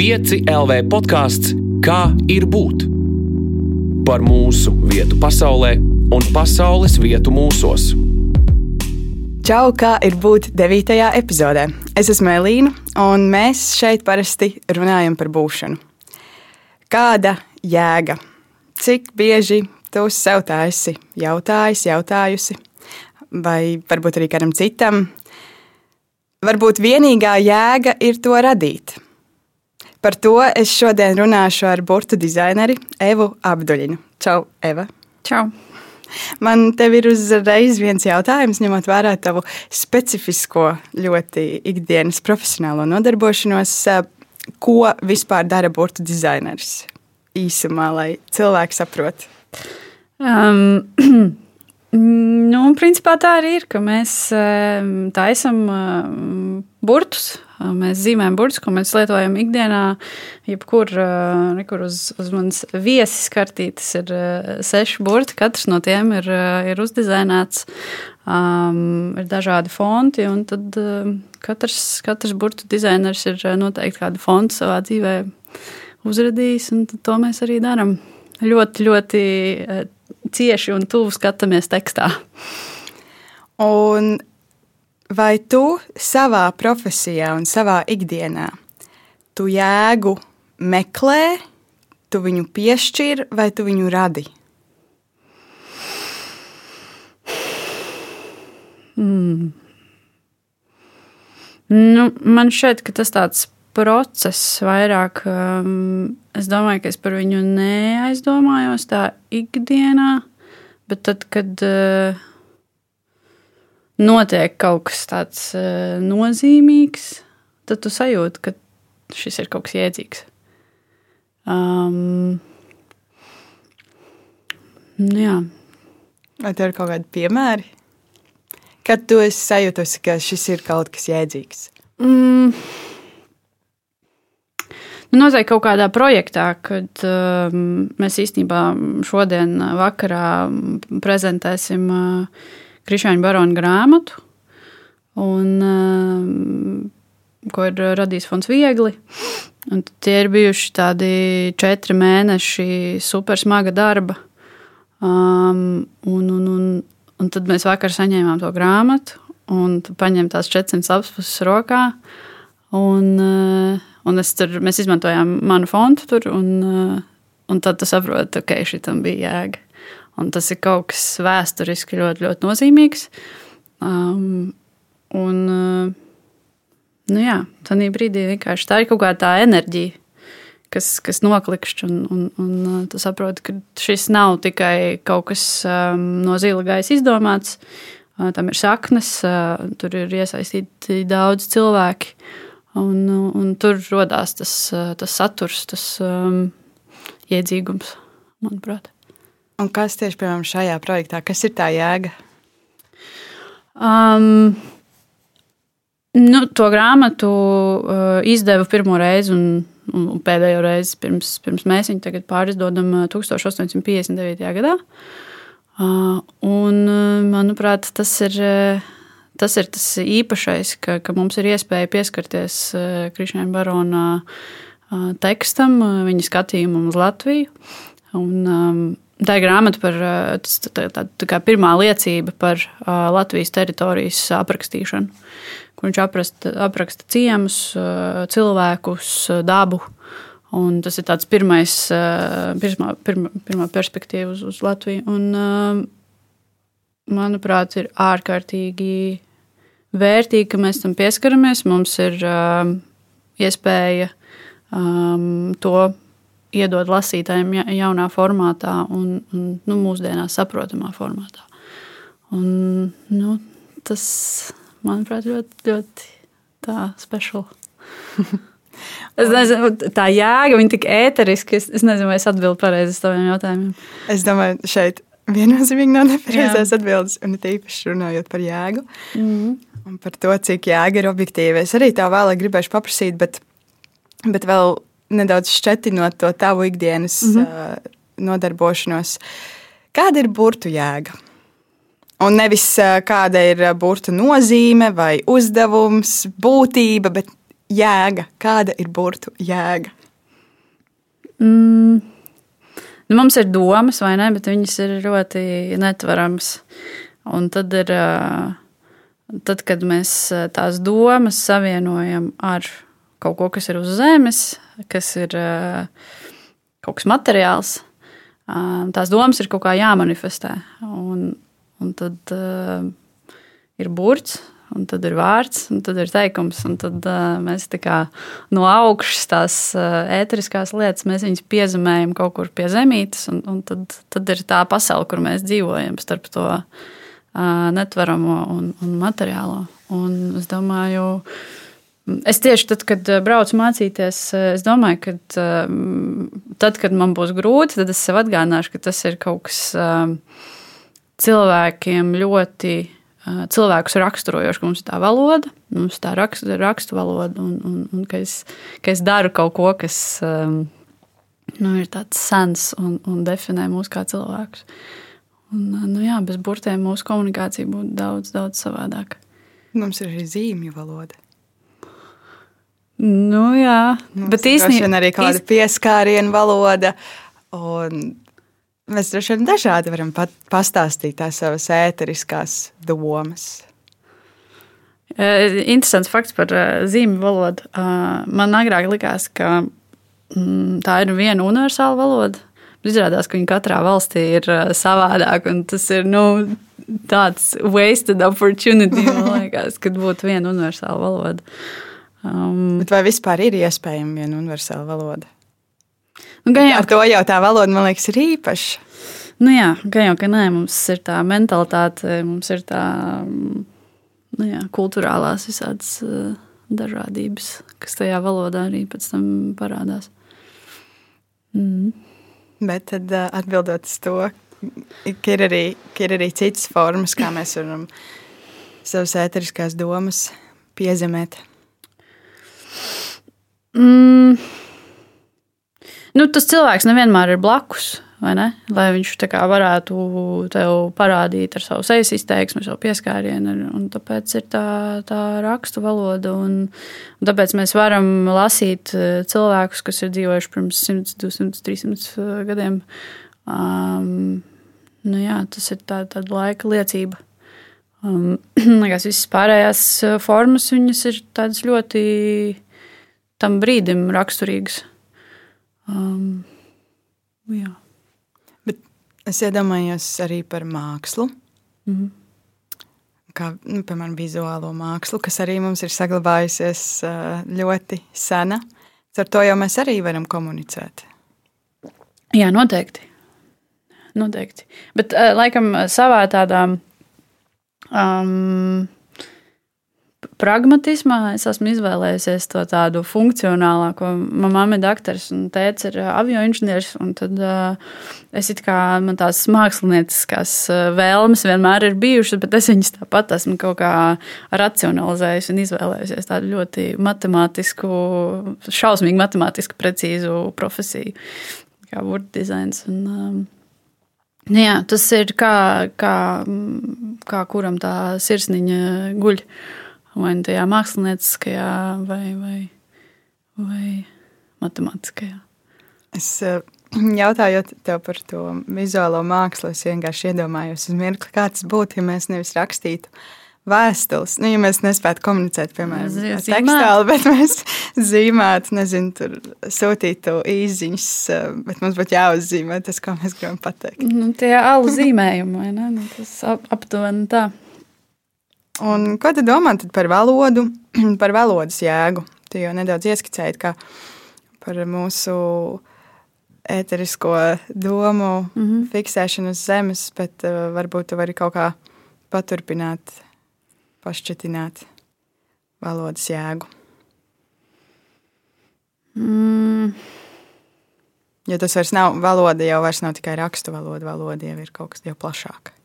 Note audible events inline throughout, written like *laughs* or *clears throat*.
5 LV podkāsts Kā ir būt? Par mūsu vietu pasaulē un pasaules vietu mūsos. Čau, kā ir būt 9. epizodē. Es esmu Elīna, un mēs šeit parasti runājam par būšanu. Kāda jēga? Cik bieži tu sev tā esi jautājis, jautājusi, vai varbūt arī kādam citam? Varbūt vienīgā jēga ir to radīt. Par to es šodien runāšu ar burbuļu dizaineru Evu Abduļinu. Čau, Eva! Čau! Man te ir uzreiz viens jautājums, ņemot vērā tavu specifisko, ļoti ikdienas profesionālo nodarbošanos. Ko vispār dara burbuļu dizainers? Īsumā, lai cilvēki saprotu. Um, *clears throat* nu, principā tā arī ir, ka mēs taisam burtus. Mēs zīmējam burtus, ko mēs lietojam ikdienā. Jebkur kur uz, uz manas viesis kartītes ir seši burti. Katrs no tiem ir, ir uzdizainēts. Um, ir dažādi fonti, tad katrs, katrs burbuļu dizainers ir noteikti kādu fontu savā dzīvē uzradījis, un to mēs arī darām. Ļoti, ļoti cieši un tuvu skatāmies tekstā. Un vai tu savā profesijā un savā ikdienā tu jēgu meklē, tu viņu piešķir vai tu viņu radi? Mm. Nu, man šķiet, ka tas tāds process vairāk. Um, es domāju, ka es par viņu neaizdomājos tā ikdienā, bet tad, kad uh, notiek kaut kas tāds uh, nozīmīgs, tad tu sajūti, ka šis ir kaut kas jēdzīgs. Um, nu jā. Vai tev ir kaut kādi piemēri? Kad tu esi sajūtusi, ka šis ir kaut kas jēdzīgs? Mm. Nu, noteikti kaut kādā projektā, kad um, mēs īstenībā šodien vakarā prezentēsim uh, Krišāņa Barona grāmatu, un, uh, ko ir radījis Fons Viegli. Un tie ir bijuši tādi četri mēneši super smaga darba. Um, un, un, un, un tad mēs vakar saņēmām to grāmatu, un paņēmām tās 400 lapus rokā. Un, uh, Un tur, mēs izmantojām manu fontu tur, un, uh, un tad tu saproti, ka okay, šitam bija jēga. Un tas ir kaut kas vēsturiski ļoti, ļoti nozīmīgs. Um, un, uh, nu jā, tādā brīdī vienkārši tā ir kaut kāda tā enerģija, kas, kas noklikšķi. Un, un, un uh, tu saproti, ka šis nav tikai kaut kas um, no zila gaisa izdomāts. Uh, tam ir saknes, uh, tur ir iesaistīti daudz cilvēku. Un, un tur radās tas, tas saturs, tas um, iedzīgums, manuprāt. Un kas tieši piemēram, šajā projektā, kas ir tā jēga? Um, nu, to grāmatu uh, izdevu pirmo reizi un, un pēdējo reizi pirms, pirms mēs viņu tagad pārizdodam 1859. gadā. Uh, un, manuprāt, tas ir. Uh, tas ir tas īpašais, ka, ka mums ir iespēja pieskarties eh, Krišņiem Barona eh, tekstam, eh, viņa skatījumam uz Latviju. Un, um, tā ir grāmata par tā, tā, tā, pirmā liecība par Latvijas teritorijas aprakstīšanu, kur viņš apraksta, apraksta ciemus, cilvēkus, dabu. Un tas ir tāds pirmais, pirmā, pirmā, pirmā perspektīva uz, uz Latviju. Un, manuprāt, ir ārkārtīgi vērtīgi, ka mēs tam pieskaramies. Mums ir uh, iespēja um, to iedot lasītājiem jaunā formātā un, un nu, mūsdienās saprotamā formātā. Un, nu, tas, manuprāt, ļoti, ļoti tā speciāli. *laughs* Es nezinu, tā jēga, viņa tik ēteriski. Es, es nezinu, vai es atbildēju pareizi uz taviem jautājumiem. Es domāju, šeit viennozīmīgi nav nepareizās atbildes, un it īpaši runājot par jēgu. Mm. Un par to, cik jēga ir objektīva. Es arī tā vēlāk gribēšu paprasīt, bet, bet vēl nedaudz šķetinot to tavu ikdienas mm -hmm. uh, nodarbošanos. Kāda ir burtu jēga? Un nevis uh, kāda ir burtu nozīme vai uzdevums, būtība, bet jēga? Kāda ir burtu jēga? Mm. Nu, mums ir domas, vai ne, bet viņas ir ļoti netvaramas. Un tad, ir, tad, kad mēs tās domas savienojam ar kaut ko, kas ir uz zemes, kas ir kaut kas materiāls, tās domas ir kaut kā jāmanifestē. Un, un tad ir burts, un tad ir vārds, un tad ir teikums. Tad uh, mēs kā, no augšas tās uh, ēteriskās lietas piezemējam kaut kur pie zemītes, un, un tad, tad ir tā pasaule, kur mēs dzīvojam starp to uh, netveramo un, un materiālo. Un es domāju, es tieši tad, kad braucu mācīties, es domāju, ka tad, kad man būs grūti, tad es sev atgādināšu, ka tas ir kaut kas cilvēkiem ļoti cilvēkus raksturojoši, ka mums ir tā valoda, mums ir tā rakstu, rakstu valoda, un, un, un ka, es, ka es daru kaut ko, kas nu, ir tāds sens un, un definē mūs kā cilvēkus. Un, nu, jā, bez burtiem mūsu komunikācija būtu daudz, daudz savādāka. Mums ir arī zīmju valoda. Nu, jā, mums bet īstenībā arī kāda īst... pieskārienu valoda. Un Mēs droši vien dažādi varam pat pastāstīt tās savas ēteriskās domas. Interesants fakts par zīmju valodu. Man agrāk likās, ka mm, tā ir viena universāla valoda. Izrādās, ka viņa katrā valstī ir savādāka. Tas ir nu, tāds wasted opportunity, *laughs* liekas, kad būtu viena universāla valoda. Um, Bet vai vispār ir iespējama viena universāla valoda? Nu, gan jau, Ar to jau tā valoda, man liekas, ir īpaša. Nu jā, gan jau, ka nē, mums ir tā mentalitāte, mums ir tā nu jā, kultūrālās visādas dažādības, kas tajā valodā arī pēc tam parādās. Mm. Bet tad atbildot uz to, ka ir arī, ka ir arī citas formas, kā mēs varam savas ēteriskās domas piezemēt. Mm. Nu, tas cilvēks nevienmēr ir blakus. Lai viņš varētu tev parādīt ar savu sejas izteiksmi, savu pieskārienu. Un tāpēc ir tā, tā rakstu valoda. Un, un tāpēc mēs varam lasīt eh, cilvēkus, kas ir dzīvojuši pirms 100, 200, 300 gadiem. Um, nu jā, tas ir tā, tāda laika liecība. Um, *clears throat* liekas, visas pārējās eh, formas ir tādas ļoti tam brīdim raksturīgas. Um, jā. Bet es iedomājos arī par mākslu. Mm -hmm. Kā, nu, piemēram, vizuālo mākslu, kas arī mums ir saglabājusies uh, ļoti sena. Ar to jau mēs arī varam komunicēt. Jā, noteikti. noteikti. Bet, uh, laikam, savā tādā um, pragmatismā es esmu izvēlējusies to tādu funkcionālāko. Manā mamma ir doktors un tēvs ir avio inženieris. Tad uh, es kā man tās mākslinieckās vēlmes vienmēr ir bijušas, bet es viņas tāpat esmu kaut kā racionalizējusi un izvēlējusies tādu ļoti matemātisku, šausmīgi matemātisku, precīzu profesiju, kā burbuļu dizains. Un, um, Nu jā, tas ir kā, kā, kā kuram tā sirsniņa guļ. Uh, vai nu tajā mākslinieckajā, vai, vai, vai matemātiskajā. Es eh, *clears throat* jautājot tev par to vizuālo mākslu, es vienkārši iedomājos uz mirkli, kā tas būtu, ja mēs nevis rakstītu vēstules. Nu, ja mēs nespētu komunicēt, piemēram, ar tekstālu, *laughs* bet mēs zīmētu, nezinu, tur sūtītu īziņas, eh, bet mums būtu jāuzzīmē tas, ko mēs gribam pateikt. Nu, tie alu zīmējumi, vai ne? Nu, tas ap, aptuveni tā. Un ko tu domā par valodu, *clears throat* par valodas jēgu? Tu jau nedaudz ieskicēji, par mūsu ēterisko domu mm -hmm. fiksēšanu uz zemes, bet uh, varbūt tu vari kaut kā paturpināt, pašķetināt valodas jēgu. Mm. Jo tas vairs nav valoda, jau nav tikai rakstu valoda. Valoda jau ir kaut kas jau plašāks.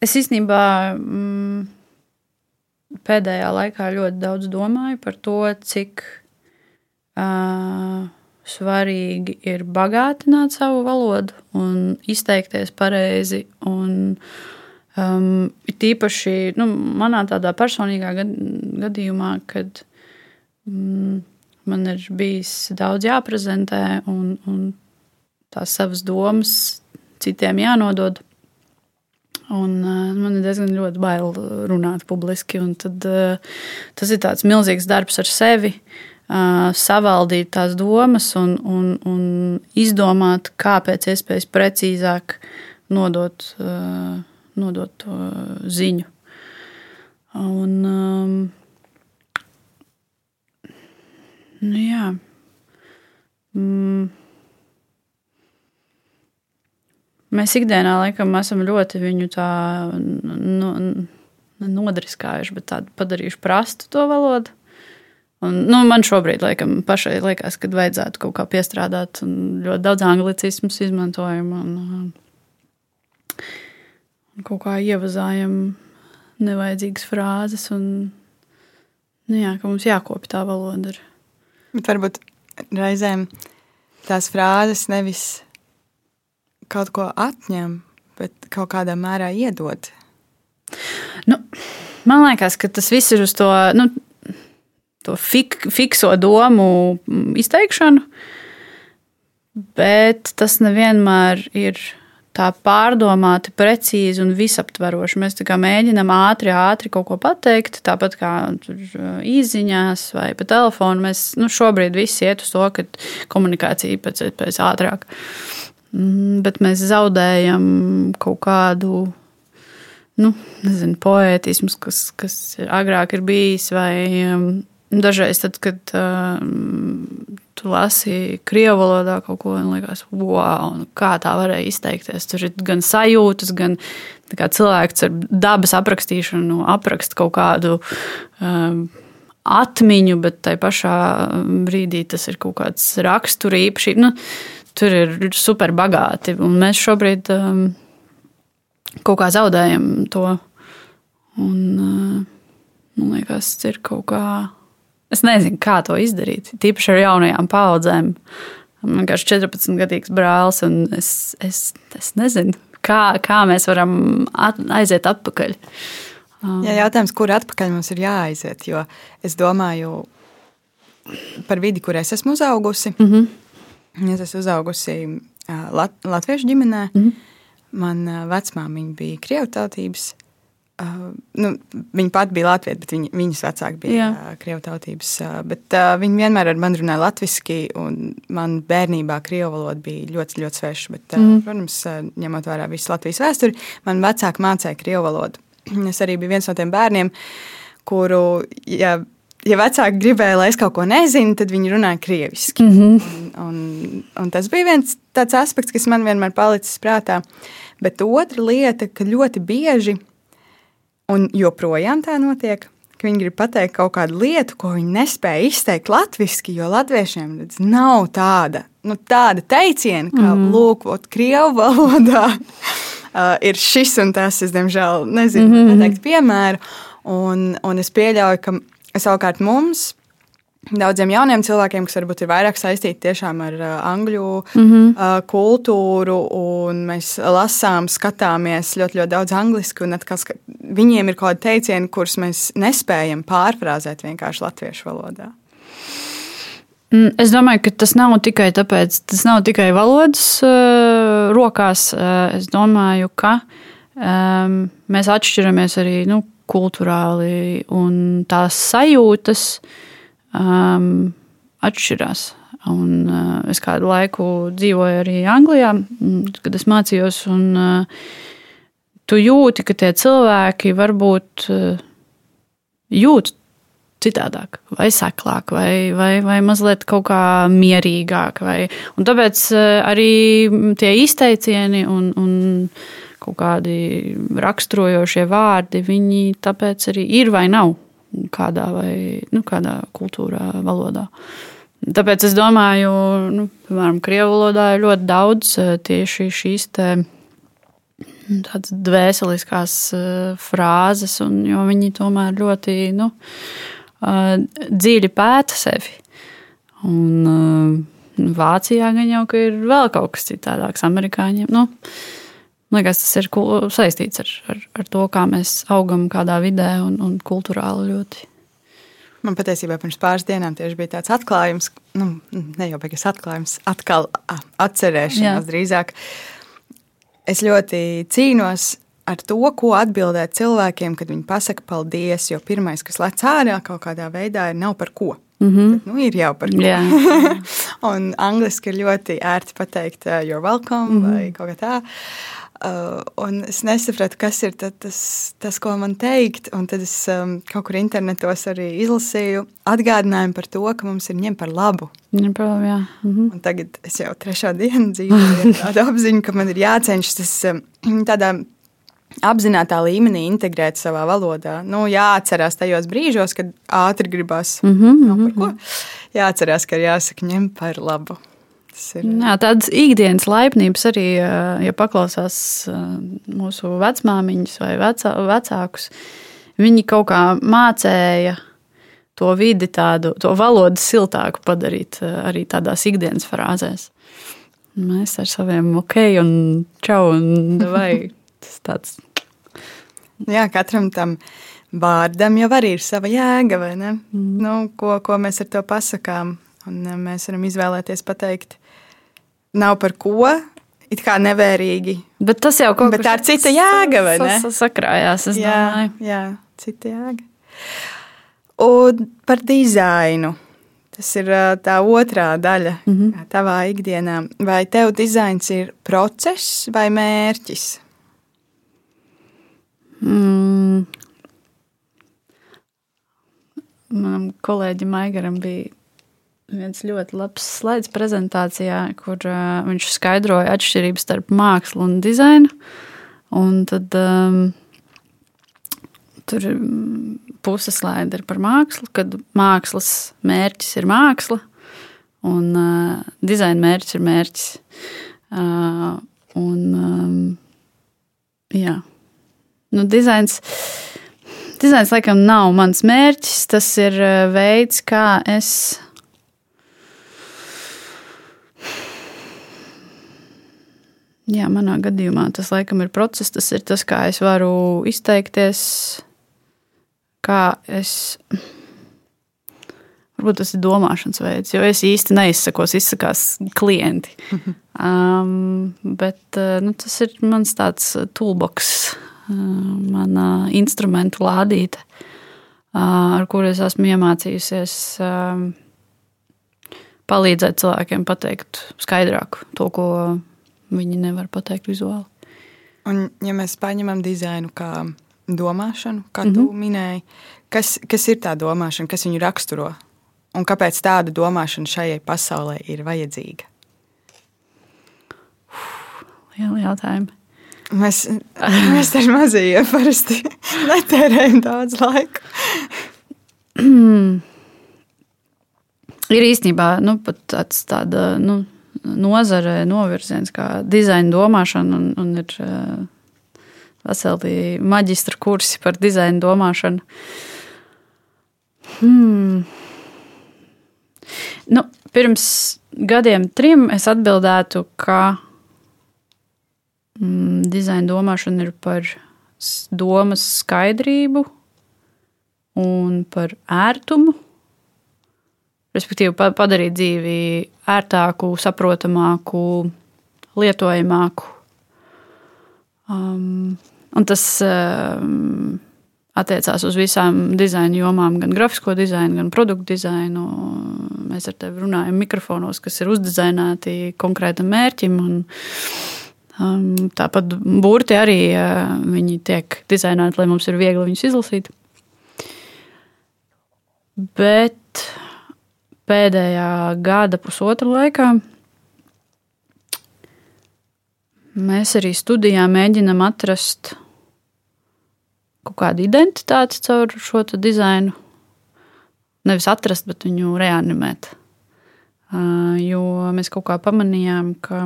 Es īstenībā mm, pēdējā laikā ļoti daudz domāju par to, cik uh, svarīgi ir bagātināt savu valodu un izteikties pareizi un Um, it īpaši nu, manā tādā personīgā gad, gadījumā, kad mm, man ir bijis daudz jāprezentē un, un tās savas domas citiem jānodod. Un, uh, man ir diezgan bail runāt publiski. Tad, uh, tas ir tāds milzīgs darbs ar sevi, uh, savaldīt tās domas un, un, un izdomāt, kā pēc iespējas precīzāk nodot, uh, nodot to ziņu. Un, um, nu, jā. Mm. Mēs ikdienā laikam esam ļoti viņu tā nu, nodriskājuši, bet tādu padarījuši prastu to valodu. Un, nu, man šobrīd laikam, pašai liekas, ka vajadzētu kaut kā piestrādāt. Ļoti daudz anglicismus izmantojam un, un kaut kā ievazājam nevajadzīgas frāzes. Un, nu, jā, ka mums jākopja tā valoda. Bet varbūt reizēm tās frāzes nevis kaut ko atņem, bet kaut kādā mērā iedod. Nu, man liekas, ka tas viss ir uz to, nu, to fik, fikso domu izteikšanu, bet tas nevienmēr ir tā pārdomāti, precīzi un visaptveroši. Mēs mēģinām ātri, ātri kaut ko pateikt, tāpat kā īsiņās vai pa telefonu. Mēs nu, šobrīd visi iet uz to, ka komunikācija pēc iespējas ātrāk. Mm, bet mēs zaudējam kaut kādu nu, nezinu, poētismu, kas, kas agrāk ir bijis. Vai um, dažreiz, tad, kad um, tu lasi krievu valodā kaut ko, un liekas, wow, kā tā varēja izteikties. Tur ir gan sajūtas, gan cilvēks ar dabas aprakstīšanu, aprakst kaut kādu. Um, Atmiņu, bet tai pašā brīdī tas ir kaut kāds raksturīgs. Nu, tur ir super bagāti. Mēs šobrīd um, kaut kā zaudējam to. Un, uh, man liekas, tas ir kaut kā. Es nezinu, kā to izdarīt. Tīpaši ar jaunajām paudzēm. Man vienkārši 14 gadīgs brālis, un es, es, es nezinu, kā, kā mēs varam at, aiziet atpakaļ. Um, Jā, jautājums, kur atpakaļ mums ir jāaiziet? Jo es domāju par vidi, kur es esmu uzaugusi. Mm -hmm Es esmu uzaugusi Lat Latviešu ģimenē. Mm -hmm. Man vecmāmiņa bija krievu tautības. Uh, nu, viņa pati bija Latvija, bet viņa, viņas vecāki bija uh, krievu tautības. Uh, bet, uh, viņi vienmēr ar mani runāja latviešu, un man bērnībā krievu valoda bija ļoti, ļoti sveša. Bet, uh, mm. Protams, uh, ņemot vērā visu Latvijas vēsturi, man vecāki mācīja krievu valodu. *clears throat* Es arī biju viens no tiem bērniem, kuru, ja ja vecāki gribēja, lai es kaut ko nezinu, tad viņi runāja krieviski. Mm -hmm. un, un, un tas bija viens tāds aspekts, kas man vienmēr palicis prātā. Bet otra lieta, ka ļoti bieži, un joprojām tā notiek, ka viņi grib pateikt kaut kādu lietu, ko viņi nespēja izteikt latviešu, jo latviešiem redz, nav tāda, nu, tāda teiciena, kā mm. lūk, krievu valodā *laughs* uh, ir šis un tas. Es, diemžēl, nezinu, mm -hmm. pateikt piemēru. Un, un es pieļauju, ka Savukārt mums, daudziem jauniem cilvēkiem, kas varbūt ir vairāk saistīti tiešām ar uh, angļu mm -hmm. kultūru, un mēs lasām, skatāmies ļoti, ļoti daudz angliski, un atkal viņiem ir kaut kādi teicieni, kurus mēs nespējam pārfrāzēt vienkārši latviešu valodā. Mm, es domāju, ka tas nav tikai tāpēc, tas nav tikai valodas uh, rokās. Uh, es domāju, ka um, mēs atšķiramies arī nu, kultūrāli, un tās sajūtas um, atšķirās. Un, uh, es kādu laiku dzīvoju arī Anglijā, kad es mācījos. Un, uh, tu jūti, ka tie cilvēki varbūt uh, jūt citādāk, vai seklāk, vai, vai, vai mazliet kaut kā mierīgāk. Vai, un tāpēc uh, arī tie izteicieni un, un kaut kādi raksturojošie vārdi, viņi tāpēc arī ir vai nav kādā, vai, nu, kādā kultūrā, valodā. Tāpēc es domāju, nu, piemēram, krievu valodā ir ļoti daudz eh, tieši šīs te, tādas dvēseliskās eh, frāzes, un viņi tomēr ļoti nu, eh, dziļi pēta sevi. Un, Vācijā gan jau ir vēl kaut kas citādāks, amerikāņiem. Nu, Man liekas, tas ir saistīts ar, ar, ar to, kā mēs augam kādā vidē un, un kultūrāli ļoti. Man patiesībā pirms pāris dienām bija tāds atklājums, nu, ne jau beigas atklājums, atkal atcerēšanās Jā. drīzāk. Es ļoti cīnos ar to, ko atbildēt cilvēkiem, kad viņi pasaka paldies, jo pirmais, kas lec ārā kaut kādā veidā, ir nav par ko. Mm -hmm. nu, ir jau par ko. Jā. *laughs* Un angliski ir ļoti ērti pateikt, uh, you're welcome, mm -hmm. vai kaut kā tā. Uh, un es nesapratu, kas ir tas, tas, ko man teikt. Un tad es um, kaut kur internetos arī izlasīju atgādinājumu par to, ka mums ir ņemt par labu. Jā, protams, jā. Mhm. Un tagad es jau trešo dienu dzīvoju ar *laughs* tādu apziņu, ka man ir jācenšas tas um, tādā apzinātajā līmenī integrēt savā valodā. Nu, jāatcerās tajos brīžos, kad ātri gribās. Mm Mhm, -hmm, par ko. Jāatcerās, ka ir jāsaka ņem par labu. Ir Jā, tādas ikdienas laipnības arī, eh, ja paklausās eh, mūsu vecmāmiņas vai vecā, vecākus, viņi kaut kā mācīja to vidi, tādu, to valodu siltāku padarīt eh, arī tādās ikdienas frāzēs. Mēs ar saviem ok, un čau, un vai *laughs* tas tāds. Jā, katram tam vārdam jau arī ir sava jēga, vai ne? Mm. Nu, ko, ko mēs ar to pasakām? Un eh, mēs varam izvēlēties pateikt, nav par ko, it kā nevērīgi. Bet tas jau kaut Bet tā ir cita jēga, vai ne? Sakrājās, es Jā, domāju. jā, cita jēga. Un par dizainu. Tas ir tā otrā daļa mm. -hmm. tavā ikdienā. Vai tev dizains ir process vai mērķis? Mm. Manam kolēģim Aigaram bija viens ļoti labs slaids prezentācijā, kur uh, viņš skaidroja atšķirības starp mākslu un dizainu. Un tad um, tur puse slaida ir par mākslu, kad mākslas mērķis ir māksla, un uh, dizaina mērķis ir mērķis. Uh, un, um, jā, nu, dizains. Dizains laikam nav mans mērķis. Tas ir veids, kā es. Jā, manā gadījumā tas laikam ir process. Tas ir tas, kā es varu izteikties, kā es. Varbūt tas ir domāšanas veids, jo es īsti neizsakos, izsakās klienti. *laughs* Um, bet uh, nu, tas ir mans tāds toolbox, uh, mana instrumentu lādīte, uh, ar kuru es esmu iemācījusies palīdzēt cilvēkiem pateikt skaidrāk to, ko viņi nevar pateikt vizuāli. Un, ja mēs paņemam dizainu kā domāšanu, kā mm -hmm. tu minēji, kas, kas ir tā domāšana, kas viņu raksturo? Un kāpēc tāda domāšana šajai pasaulē ir vajadzīga? Liela jautājuma. Mēs, mēs tam mazajiem parasti *laughs* netērējam daudz laika. Ir īstenībā nu, tāds tāda nu, nozare, novirziens kā dizaina domāšana, un, un ir uh, veseli maģistra kursi par dizaina domāšanu. Hmm. Nu, pirms gadiem trim es atbildētu, ka mm, dizaina domāšana ir par domas skaidrību un par ērtumu. Respektīvi, pa- padarīt dzīvi ērtāku, saprotamāku, lietojamāku. Um, un tas um, attiecās uz visām dizaina jomām, gan grafisko dizainu, gan produktu dizainu. Mēs ar tevi runājam mikrofonos, kas ir uzdizainēti konkrētam mērķim. Un, um, tāpat burti arī uh, viņi tiek dizainēti, lai mums ir viegli viņus izlasīt. Bet pēdējā gada pusotra laikā mēs arī studijā mēģinam atrast kaut kādu identitāti caur šo dizainu. Nevis atrast, bet viņu reanimēt. Jo mēs kaut kā pamanījām, ka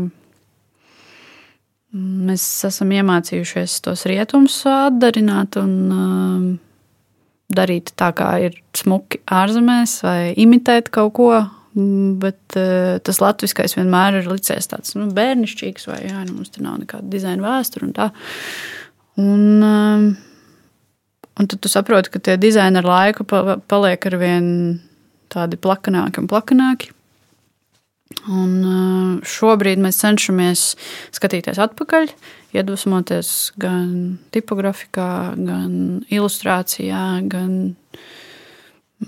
mēs esam iemācījušies tos rietumus atdarināt un darīt tā, kā ir smuki ārzemēs, vai imitēt kaut ko, Bet uh, tas latviskais vienmēr ir licies tāds nu, bērnišķīgs, vai jā, nu, mums tur nav nekāda dizaina vēsture un tā. Un, uh, un tad tu saproti, ka tie dizaini ar laiku paliek ar vien tādi plakanāki un plakanāki. Un šobrīd mēs cenšamies skatīties atpakaļ, iedvesmoties gan tipografikā, gan ilustrācijā, gan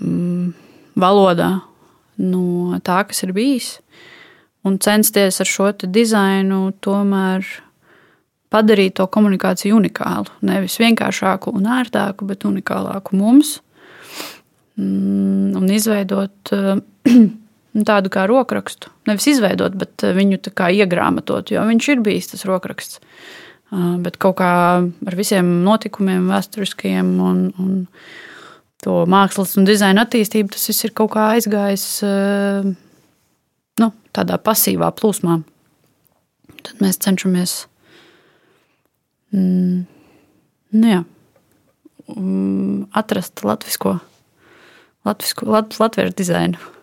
mm, valodā no tā, kas ir bijis. Un censties ar šo dizainu tomēr padarīt to komunikāciju unikālu. Nevis vienkāršāku un ērtāku, bet unikālāku mums. Mm, un izveidot *clears throat* tādu kā rokrakstu. Nevis izveidot, bet viņu iegrāmatot, jo viņš ir bijis tas rokraksts. Bet kaut kā ar visiem notikumiem, vēsturiskajiem un, un to mākslas un dizaina attīstību, tas viss ir kaut kā aizgājis eh, nu, tādā pasīvā plūsmā. Tad mēs cenšamies mm, nu jā, mm, atrast latvisko, latvisko, lat, latviešu dizainu.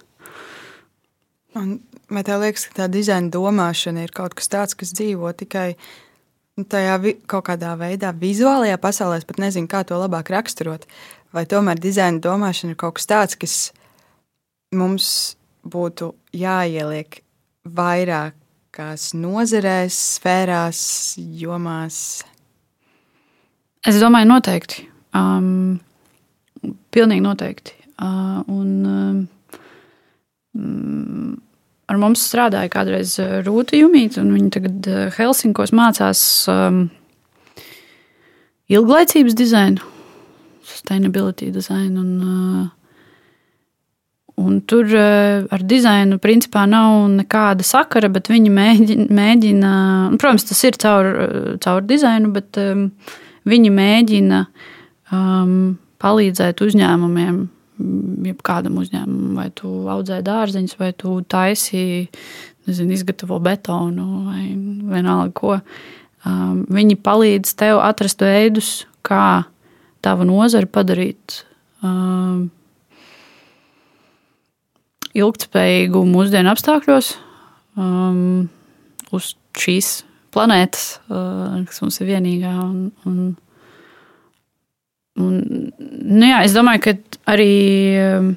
Un, vai tev liekas, ka tā dizaina domāšana ir kaut kas tāds, kas dzīvo tikai tajā vi, kaut kādā veidā, vizuālajā pasaulē? Es pat nezinu, kā to labāk raksturot vai tomēr dizaina domāšana ir kaut kas tāds, kas mums būtu jāieliek vairākās nozarēs, sfērās, jomās? Es domāju, noteikti. Um, pilnīgi noteikti. Uh, un, um, ar mums strādāja kādreiz Rūta Junīta, un viņa tagad uh, Helsinkos mācās um, ilglaicības dizainu sustainability design. Un, uh, un tur ar dizainu principā nav nekāda sakara, bet viņi mēģina, mēģina protams, tas ir caur, caur dizainu, bet um, viņi mēģina um, palīdzēt uzņēmumiem, jebkādam uzņēmumam, vai tu audzē dārziņus, vai tu taisi, nezinu, izgatavo betonu vai vienalga ko. Um, viņi palīdz tev atrast veidus, kā tavu nozari padarīt uh, ilgspējīgu mūsdienu apstākļos um, uz šīs planētas, uh, kas mums ir vienīgā. Un, un, un, nu jā, es domāju, ka arī. Um,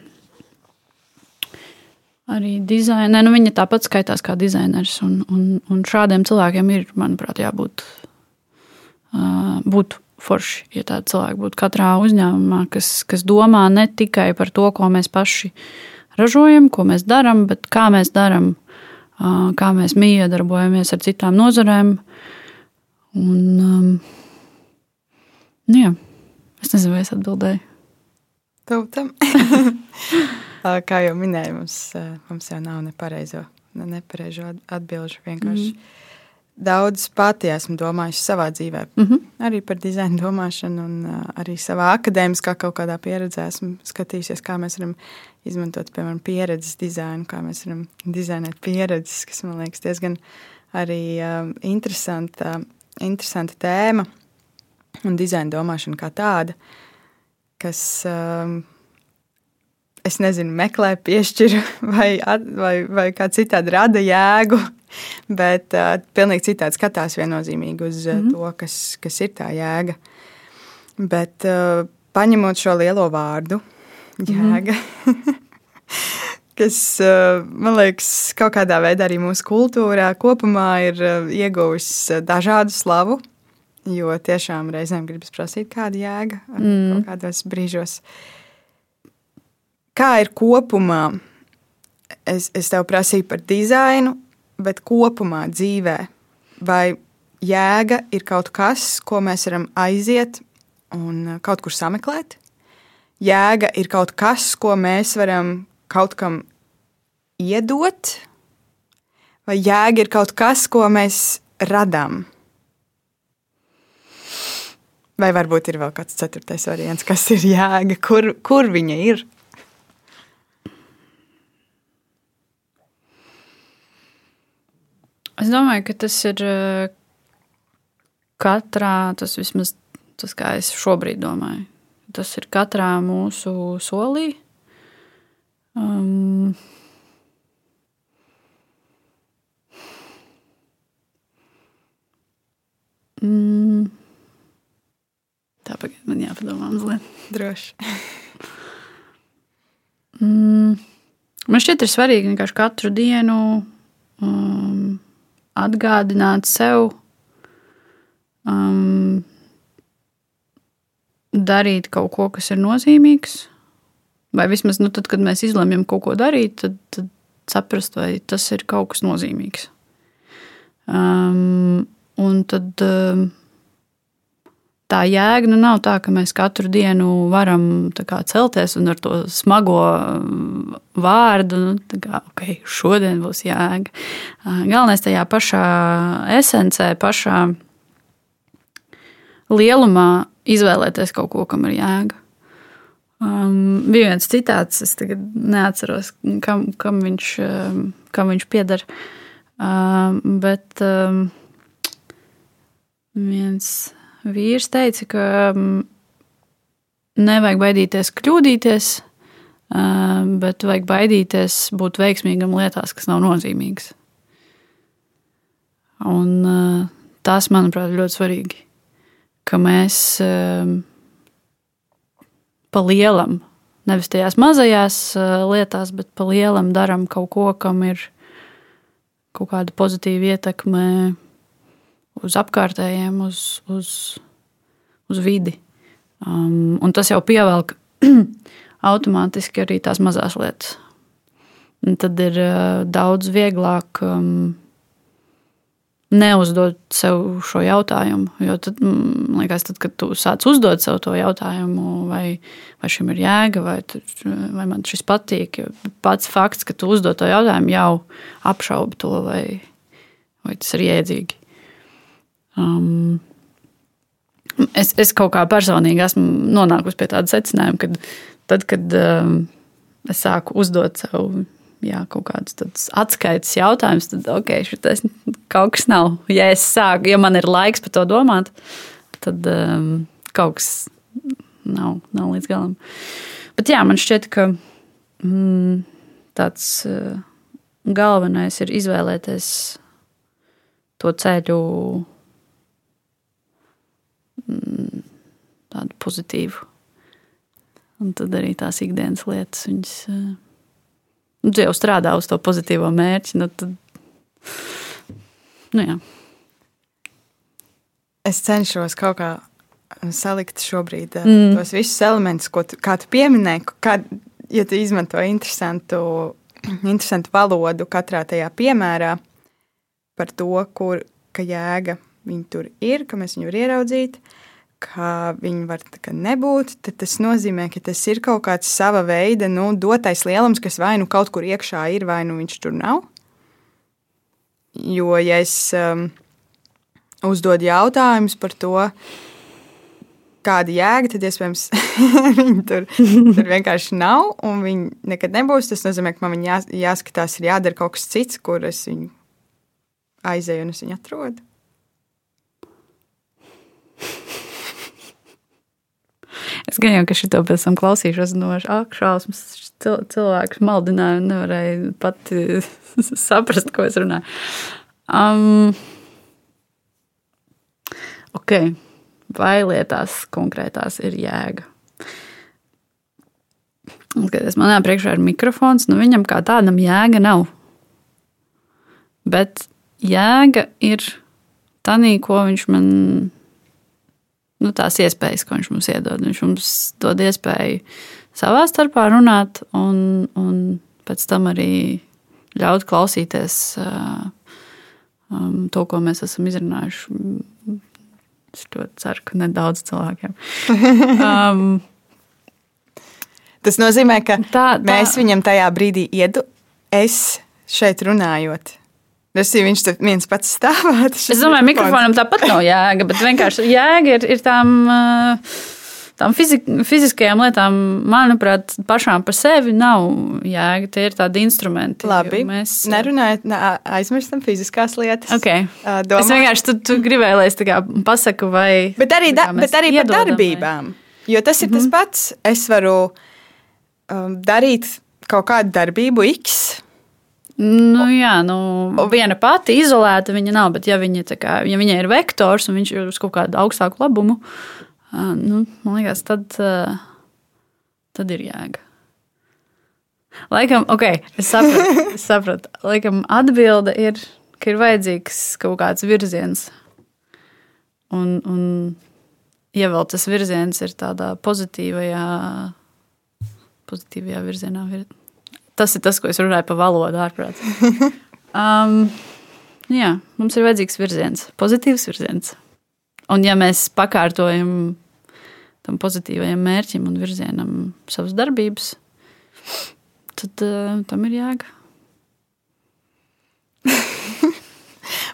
arī dizainē, nu viņa tāpat skaitās kā dizainers. Un, un, un šādiem cilvēkiem ir, manuprāt, jābūt uh, būt forši, ja tādi cilvēki būtu katrā uzņēmumā, kas, kas domā ne tikai par to, ko mēs paši ražojam, ko mēs darām, bet kā mēs darām, kā mēs miedarbojamies ar citām nozarēm. Un, um, nu jā, es nezinu, vai es atbildēju. Tautam. *laughs* kā jau minēju, mums, mums jau nav nepareizo, nepareizo atbilžu vienkārši. Mm daudz pati esmu domājusi savā dzīvē. Mm -hmm. Arī par dizainu domāšanu, un arī savā akadēmiskā kaut kādā pieredzē esmu skatījusies, kā mēs varam izmantot, piemēram, pieredzes dizainu, kā mēs varam dizainēt pieredzes, kas man liekas diezgan arī uh, interesanta, interesanta tēma un dizaina domāšana kā tāda, kas. Uh, es nezinu, meklē, piešķir *laughs* vai, vai, vai kā citādi rada jēgu *laughs* Bet uh, pilnīgi citādi skatās viennozīmīgi uz mm -hmm. to, kas, kas ir tā jēga. Bet uh, paņemot šo lielo vārdu, jēga, mm *laughs* -hmm. kas uh, man liekas, kaut kādā veidā arī mūsu kultūrā kopumā ir uh, ieguvis dažādu slavu. Jo tiešām reizēm gribas prasīt, kāda jēga mm. kādos brīžos. Kā ir kopumā? Es, es tev prasīju par dizainu, bet kopumā dzīvē, vai jēga ir kaut kas, ko mēs varam aiziet un uh, kaut kur sameklēt? Jēga ir kaut kas, ko mēs varam kaut kam iedot, vai jēga ir kaut kas, ko mēs radām? Vai varbūt ir vēl kāds ceturtais variants, kas ir jēga, kur, kur viņa ir? Es domāju, ka tas ir eh, katrā, tas vismaz tas, kā es šobrīd domāju, tas ir katrā mūsu solī. Um, mm, Tāpēc man jāpadomā mazliet. Droši. Mm. Man šķiet, ir svarīgi vienkārši katru dienu um, atgādināt sev, um, darīt kaut ko, kas ir nozīmīgs. Vai vismaz, nu, tad, kad mēs izlemjam kaut ko darīt, tad, tad saprast, vai tas ir kaut kas nozīmīgs. Um, un tad um, tā jēga nu, nav tā, ka mēs katru dienu varam kā, celties un ar to smago um, vārdu, nu, kā, ok, šodien būs jēga. Galvenais tajā pašā esencē, pašā lielumā izvēlēties kaut ko, kam ir jēga. Um, bija viens citāts, es tagad neatceros, kam, kam, viņš, kam viņš pieder. Um, bet um, viens vīrs teica, ka um, nevajag baidīties kļūdīties, bet vajag baidīties būt veiksmīgam lietās, kas nav nozīmīgas. Un tas, manuprāt, ir ļoti svarīgi, ka mēs. Pa lielam, nevis tajās mazajās lietās, bet pa lielam darām kaut ko, kam ir kaut kāda pozitīva ietekme uz apkārtējiem, uz, uz, uz vidi. Um, un tas jau pievelk *clears throat* automātiski arī tās mazās lietas. Un tad ir uh, daudz vieglāk um, neuzdot sev šo jautājumu. Jo tad, man liekas, tad, kad tu sāc uzdot sev to jautājumu, vai, vai šim ir jēga, vai, tur, vai man šis patīk, pats fakts, ka tu uzdod to jautājumu, jau apšauba to, vai, vai tas ir jēdzīgi. Um, es, es kaut kā personīgi esmu nonākusi pie tāda secinājuma, ka tad, kad um, es sāku uzdot sev jā, kaut kāds atskaites jautājums, tad ok, šitas kaut kas nav. Ja es sāku, ja man ir laiks par to domāt, tad um, kaut kas nav, nav līdz galam. Bet jā, man šķiet, ka mm, tāds uh, galvenais ir izvēlēties to ceļu tādu pozitīvu. Un tad arī tās ikdienas lietas, viņas. Uh, nu, tu jau strādā uz to pozitīvo mērķi. Nu, tad, nu, jā. es cenšos kaut kā salikt šobrīd eh, mm. tos visus elementus, ko tu, tu pieminēji. Kā, ja tu izmanto interesantu, *clears throat* interesantu valodu katrā tajā piemērā par to, kur jēga viņa tur ir, ka mēs viņu varam ieraudzīt, ka viņi var nebūt, tad tas nozīmē, ka tas ir kaut kāds sava veida nu, dotais lielums, kas vai nu kaut kur iekšā ir, vai nu viņš tur nav. Jo, ja es um, uzdodu jautājumus par to, kāda jēga, tad iespējams *laughs* viņi tur, tur vienkārši nav, un viņi nekad nebūs. Tas nozīmē, ka man jā, jāskatās, ir jādara kaut kas cits, kur es viņu aizēju un es viņu atrodu. Es gan jau, ka šito pēc tam klausīšos no šausmas, cilvēks maldināja un nevarēja pat *laughs* saprast, ko es runāju. Um, ok, vai lietās konkrētās ir jēga? Skaties, manā priekšā ir mikrofons, nu viņam kā tādam jēga nav. Bet jēga ir tanī, ko viņš man nu, tās iespējas, ko viņš mums iedod. Viņš mums dod iespēju savā starpā runāt, un, un pēc tam arī ļaut klausīties uh, um, to, ko mēs esam izrunājuši. Es ļoti ceru, ka nedaudz cilvēkiem. *laughs* Um, Tas nozīmē, ka tā, tā. mēs viņam tajā brīdī iedu, es šeit runājot, Tas ir viņš viens pats stāvā. Es domāju, mikrofonam tāpat nav jēga, bet vienkārši jēga ir, ir tām. Tām fizik, fiziskajām lietām, manuprāt, pašām par sevi nav jēga. Tie ir tādi instrumenti. Labi. Mēs nerunājam, ne, aizmirstam fiziskās lietas. Okay. Domā. Es vienkārši tu, tu gribēju, lai es pasaku, vai. Bet arī, da, bet arī par darbībām. Vai? Jo tas ir mm -hmm. tas mhm. pats. Es varu um, darīt kaut kādu darbību X Nu, jā, nu, viena pati izolēta viņa nav, bet ja, viņa, kā, ja viņai ir vektors un viņš ir uz kaut kādu augstāku labumu, nu, man liekas, tad, tad ir jēga. Laikam, ok, es sapratu, es sapratu. Laikam atbilde ir, ka ir vajadzīgs kaut kāds virziens. Un, un ja vēl tas virziens ir tādā pozitīvajā, pozitīvajā virzienā, tas ir tas, ko es runāju par valodu ārprāt. *laughs* Um, jā, mums ir vajadzīgs virziens, pozitīvs virziens. Un ja mēs pakārtojam tam pozitīvajam mērķim un virzienam savas darbības, tad uh, tam ir jēga.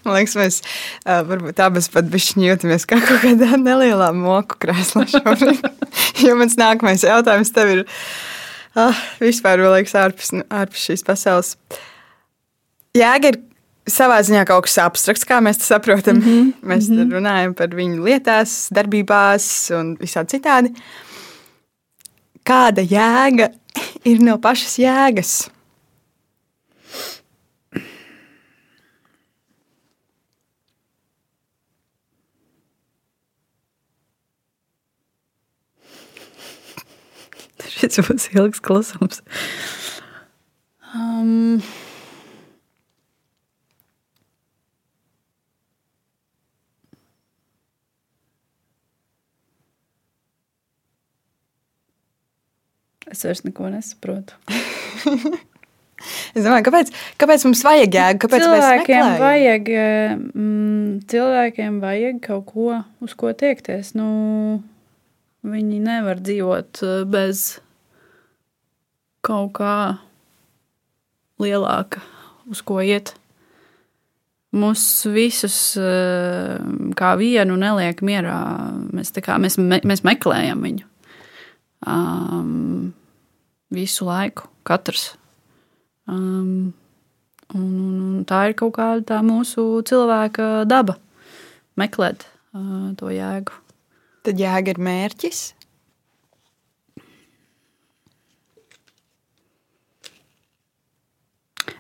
Man liekas, mēs uh, varbūt abas pat jūtamies kā kaut kādā nelielā moku krēslā šobrīd. *laughs* jo mans nākamais jautājums tev ir uh, vispār, man liekas, ārpus, ārpus šīs pasaules. Jēga ir savā ziņā kaut kas abstrakts, kā mēs to saprotam. Mm -hmm. *laughs* Mēs mm -hmm. runājam par viņu lietās, darbībās un visādi citādi. Kāda jēga *laughs* ir no pašas jēgas? Šis būs ilgs klusums. Um, Es vairs neko nesaprotu. *laughs* es domāju, kāpēc, kāpēc mums vajag jēgu? Kāpēc cilvēkiem vajag, mm, cilvēkiem vajag kaut ko, uz ko tiekties. Nu, viņi nevar dzīvot eh, bez kaut kā lielāka, uz ko iet. Mūs visus eh, kā vienu neliek mierā. Mēs, kā, mēs, me, mēs meklējam viņu. Um, visu laiku, katrs. Um, un, un, un tā ir kaut kāda mūsu cilvēka daba - meklēt uh, to jēgu. Tad jēga ir mērķis.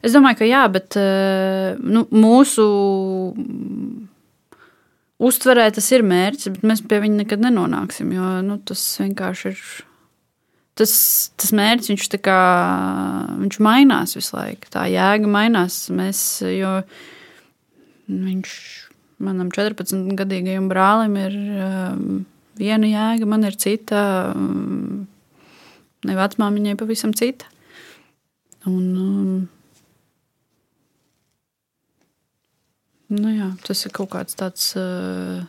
Es domāju, ka jā, bet uh, nu, mūsu uztverē tas ir mērķis, bet mēs pie viņa nekad nenonāksim. Jo nu, tas vienkārši ir tas, tas mērķis viņš, kā, viņš mainās visu laiku. Tā jēga mainās. Mēs, jo viņš manam 14-gadīgajam brālim ir um, viena jēga, man ir cita. Um, ne vecmāmiņai pavisam cita. Un, um, nu jā, tas ir kaut kāds tāds uh,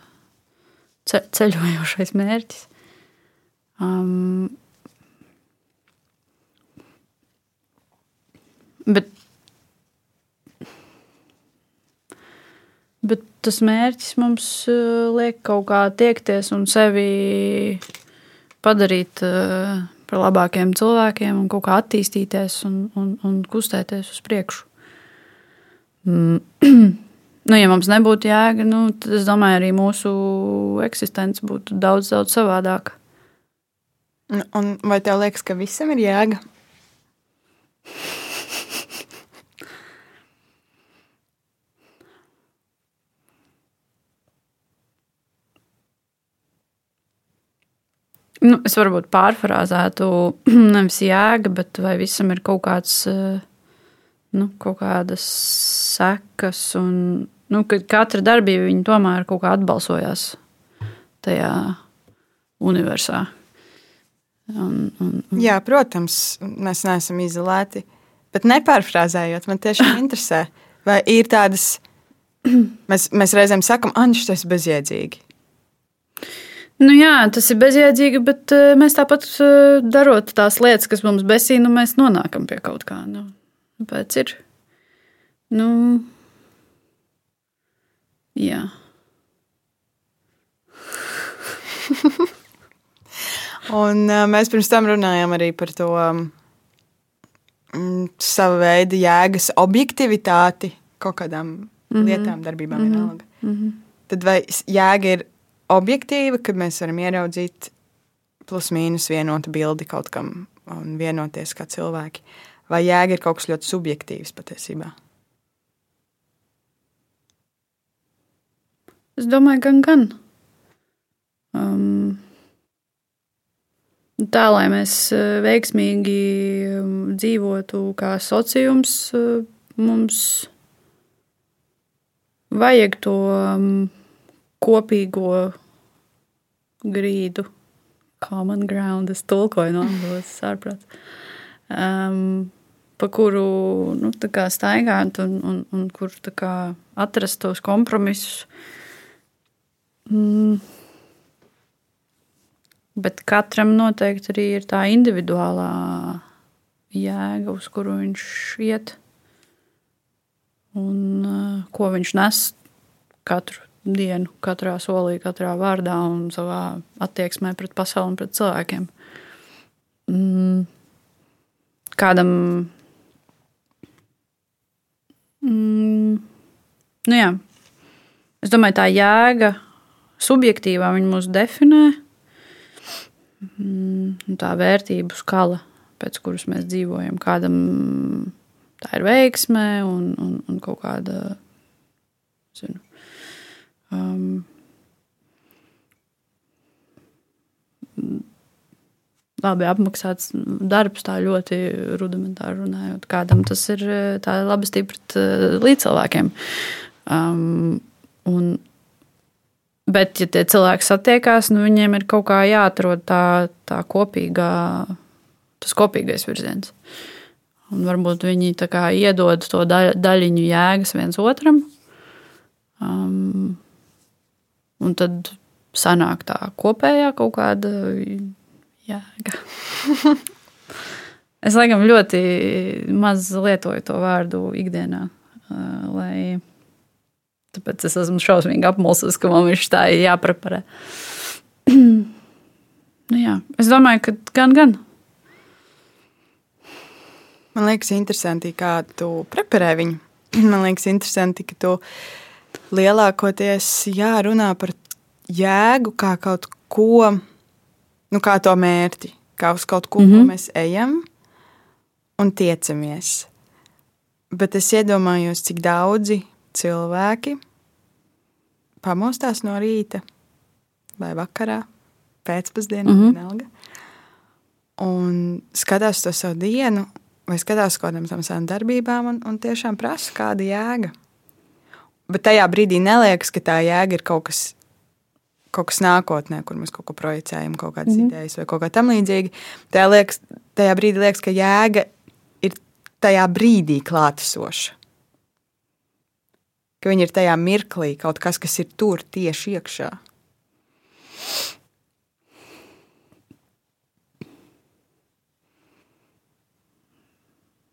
ceļojošais mērķis. Um, Bet, bet tas mērķis mums uh, liek kaut kā tiekties un sevi padarīt uh, par labākiem cilvēkiem un kaut kā attīstīties un, un, un kustēties uz priekšu. *clears throat* Nu, ja mums nebūtu jēga, nu, tad es domāju, arī mūsu eksistence būtu daudz, daudz savādāka. Un vai tev liekas, ka visam ir jēga? Nu, es varbūt pārfrāzētu, *clears throat* nevis jēga, bet vai visam ir kaut kāds, eh, nu, kaut kādas sekas, un nu, ka katra darbība tomēr kaut kā atbalsojās tajā universā. Un, un, un. Jā, protams, mēs neesam izolēti. Bet nepārfrāzējot, man tiešām *laughs* interesē, vai ir tādas, mēs, mēs reizēm sakām, Anģis, tas ir bezjēdzīgi. Nu jā, tas ir bezjēdzīgi, bet uh, mēs tāpat uh, darot tās lietas, kas mums besī, nu mēs nonākam pie kaut kā. Nu, pēc ir. Nu, jā. Un uh, mēs pirms tam runājām arī par to um, savu veidu jēgas objektivitāti kaut kādām mm -hmm. lietām, darbībām, mm -hmm. vienalga. Mm -hmm. Tad vai jēga ir objektīva, kad mēs varam ieraudzīt plus mīnus vienotu bildi kaut kam un vienoties kā cilvēki. vai jēga ir kaut kas ļoti subjektīvs patiesībā? Es domāju, gan, gan. Um, tā, lai mēs uh, veiksmīgi dzīvotu kā sociums, uh, mums vajag to um, kopīgo grīdu, common ground, es tulkoju no angļu valodas, um, pa kuru nu, staigāt un, un, un kur kā, atrast tos kompromisus. Mm. Bet katram noteikti arī ir tā individuālā jēga, uz kuru viņš iet un uh, ko viņš nes katru dienu, katrā solī, katrā vārdā un savā attieksmē pret pasauli un pret cilvēkiem. Mm. Kādam. Mm. Nu jā. Es domāju, tā jēga subjektīvā viņi mūs definē. Mm, tā vērtību skala, pēc kuras mēs dzīvojam, kādam tā ir veiksme un, un, un kaut kāda. Zinu, um, labi apmaksāts darbs, tā ļoti rudimentāri runājot. Kādam tas ir labi stipri līdz cilvēkiem. Um, un, Bet, ja tie cilvēki satiekās, nu, viņiem ir kaut kā jāatrod tā, tā kopīgā, tas kopīgais virziens. Un varbūt viņi iedod to daļiņu jēgas viens otram. Um, un tad sanāk tā kopējā kaut kāda jēga. *laughs* es laikam ļoti maz lietoju to vārdu ikdienā, uh, lai Tāpēc es esmu šausmīgi apmulsis, ka man viņš tā ir jāpreparē. *clears throat* nu, jā. Es domāju, ka gan, gan. Man liekas, interesanti, kā tu preparē viņu. *clears throat* Man liekas, interesanti, ka tu lielākoties jārunā par jēgu kā kaut ko, nu, kā to mērķi, kā uz kaut ko, mm -hmm. ko mēs ejam un tiecamies. Bet es iedomājos, cik daudzi cilvēki pamostās no rīta vai vakarā, pēcpusdienā, mm -hmm. vienalga, un skatās to savu dienu, vai skatās kaut kādām savām darbībām, un, un tiešām prasa, kāda jēga. Bet tajā brīdī neliekas, ka tā jēga ir kaut kas, kaut kas nākotnē, kur mēs kaut ko projicējam, kaut kādas mm -hmm. idejas vai kaut kā tamlīdzīga. Tajā, liekas, tajā brīdī liekas, ka jēga ir tajā brīdī klātesoša ka viņi ir tajā mirklī, kaut kas, kas ir tur tieši iekšā.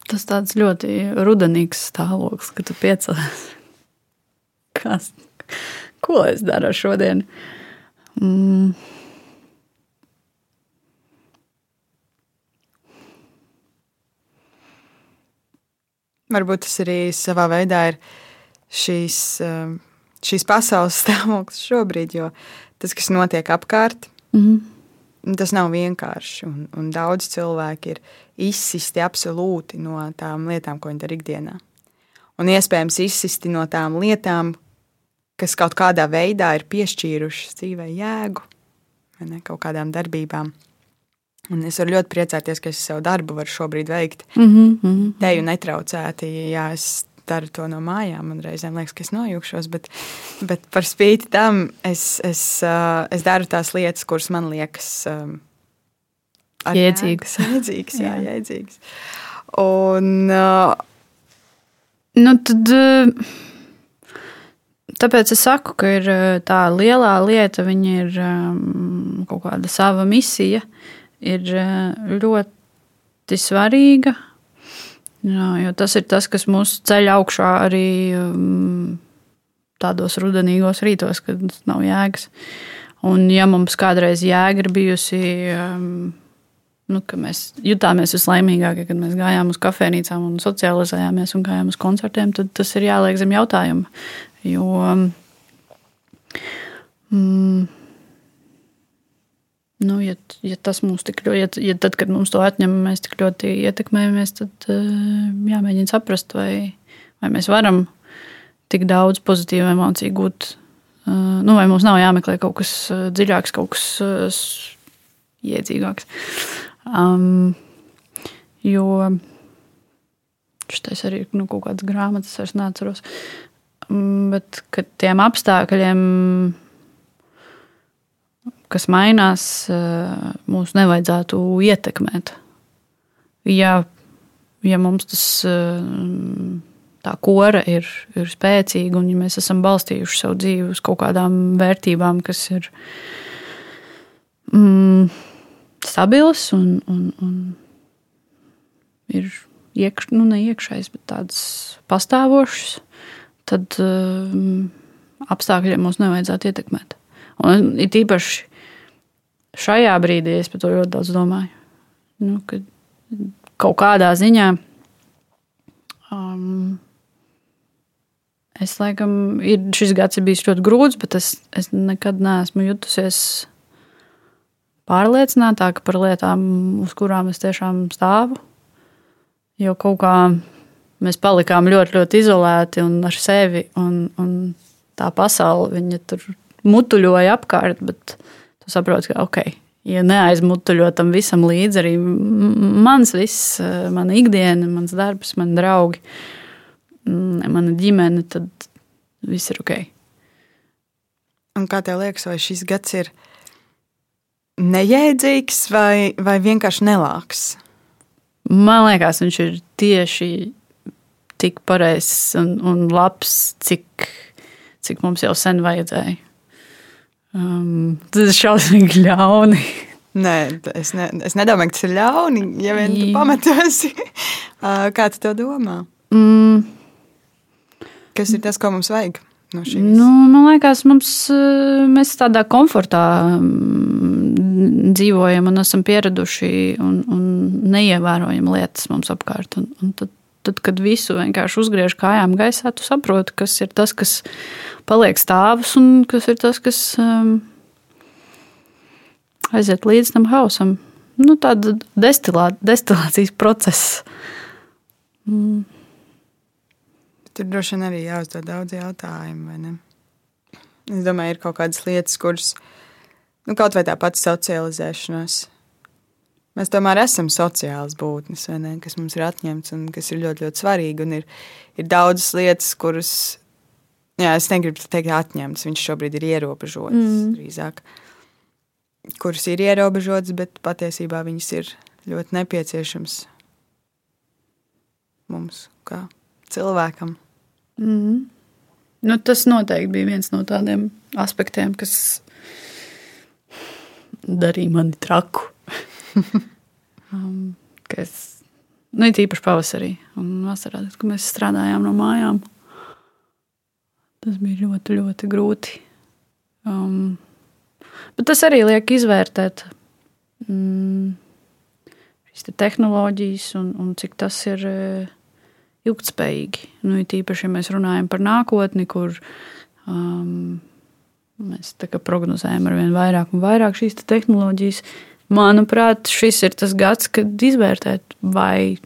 Tas tāds ļoti rudenīgs stāvoklis, kad tu piecēlies. Kas? Ko es daru šodien? Mm. Varbūt tas arī savā veidā ir šīs, um, šīs pasaules *laughs* stāvoklis šobrīd, jo tas, kas notiek apkārt, mm -hmm. tas nav vienkārši. Un, un daudz cilvēki ir izsisti absolūti no tām lietām, ko viņi dara ikdienā. Un iespējams izsisti no tām lietām, kas kaut kādā veidā ir piešķīrušas dzīvē jēgu, vai ne, kaut kādām darbībām. Un es varu ļoti priecāties, ka es savu darbu varu šobrīd veikt. Mm -hmm. Teju netraucēti, ja es daru to no mājām. Man reizēm liekas, ka es nojūkšos, bet, bet par spīti tam es, es, uh, es daru tās lietas, kuras man liekas um, jēdzīgas. Jēdzīgas, jā, jā. jēdzīgas. Un, uh, nu, tad, tāpēc es saku, ka ir tā lielā lieta, viņa ir um, kaut kāda sava misija, ir ļoti svarīga Jā, jo tas ir tas, kas mūs ceļ augšā arī um, tādos rudenīgos rītos, kad nav jēgas. Un, ja mums kādreiz jēga ir bijusi, um, nu, ka mēs jutāmies vislaimīgākie, kad mēs gājām uz kafejnīcām un socializējāmies un gājām uz koncertiem, tad tas ir jāliek zem jautājuma. Jo, mm, Nu, ja, ja tas mums tik ļoti, ja, ja tad, kad mums to atņem, mēs tik ļoti ietekmējamies, tad jāmēģina saprast, vai, vai mēs varam tik daudz pozitīvu emociju gūt. Nu, vai mums nav jāmeklē kaut kas dziļāks, kaut kas iedzīgāks. Um, jo šis arī ir nu, kaut kādas grāmatas, es neatceros. Um, bet tiem apstākļiem kas mainās, eh, mūs nevajadzētu ietekmēt. Ja, ja mums tas eh, tā kora ir, ir spēcīga un ja mēs esam balstījuši savu dzīvi uz kaut kādām vērtībām, kas ir mm, stabilas un, un, un ir iekš, nu, ne iekšējas, bet tādas pastāvošas, tad um, apstākļiem mums nevajadzētu ietekmēt. Un it īpaši šajā brīdī es par to ļoti daudz domāju. Nu, kaut kādā ziņā um, es laikam, ir, šis gads ir bijis ļoti grūts, bet es, es nekad neesmu jutusies pārliecinātāka par lietām, uz kurām es tiešām stāvu. Jo kaut kā mēs palikām ļoti, ļoti izolēti un ar sevi, un, un tā pasaule tur mutuļoja apkārt. Bet, Tu saproti, ka ok, ja neaizmutuļo tam visam līdzi, arī mans viss, mana ikdiena, mans darbs, mani draugi, mana ģimene, tad viss ir ok. Un kā tev liekas, vai šis gads ir nejēdzīgs vai, vai vienkārši nelāks? Man liekas, viņš ir tieši tik pareizs un, un labs, cik, cik mums jau sen vajadzēja. Um, tas ir šausmīgi ļauni. Nē, es, ne, es nedomāju, ka tas ir ļauni. Ja vien tu pamatosi, *laughs* kā tu to domā? Mm. Kas ir tas, ko mums vajag? No nu, man liekas, mums, mēs tādā komfortā dzīvojam un esam pieraduši un, un neievērojam lietas mums apkārt. Un, un tad tad, kad visu vienkārši uzgriež kājām gaisā, tu saproti, kas ir tas, kas paliek stāvus un kas ir tas, kas um, aiziet līdz tam hausam. Nu, tāda destilā, destilācijas process. Mm. Tur droši vien arī jāuzdod daudz jautājumu, vai ne? Es domāju, ir kaut kādas lietas, kuras, nu, kaut vai tā pati socializēšanās, Mēs tomēr esam sociāls būtnes, ne, kas mums ir atņemts un kas ir ļoti, ļoti svarīgi. Ir, ir daudzas lietas, kuras, jā, es negribu teikt, atņemts. Viņš šobrīd ir ierobežots mm. drīzāk. Kuras ir ierobežotas, bet patiesībā viņas ir ļoti nepieciešams mums, kā cilvēkam. Mm. Nu, tas noteikti bija viens no tādiem aspektiem, kas darīja mani traku. *laughs* um, kas, nu, ir īpaši pavasarī un vasarā, kad mēs strādājām no mājām. Tas bija ļoti, ļoti grūti. Um, bet tas arī liek izvērtēt mm, šīs te tehnoloģijas un, un cik tas ir uh, ilgspējīgi. Nu, ir īpaši, ja mēs runājam par nākotni, kur um, mēs prognozējam ar vien vairāk un vairāk šīs te tehnoloģijas. Uh, Manuprāt, šis ir tas gads, kad izvērtēt, vai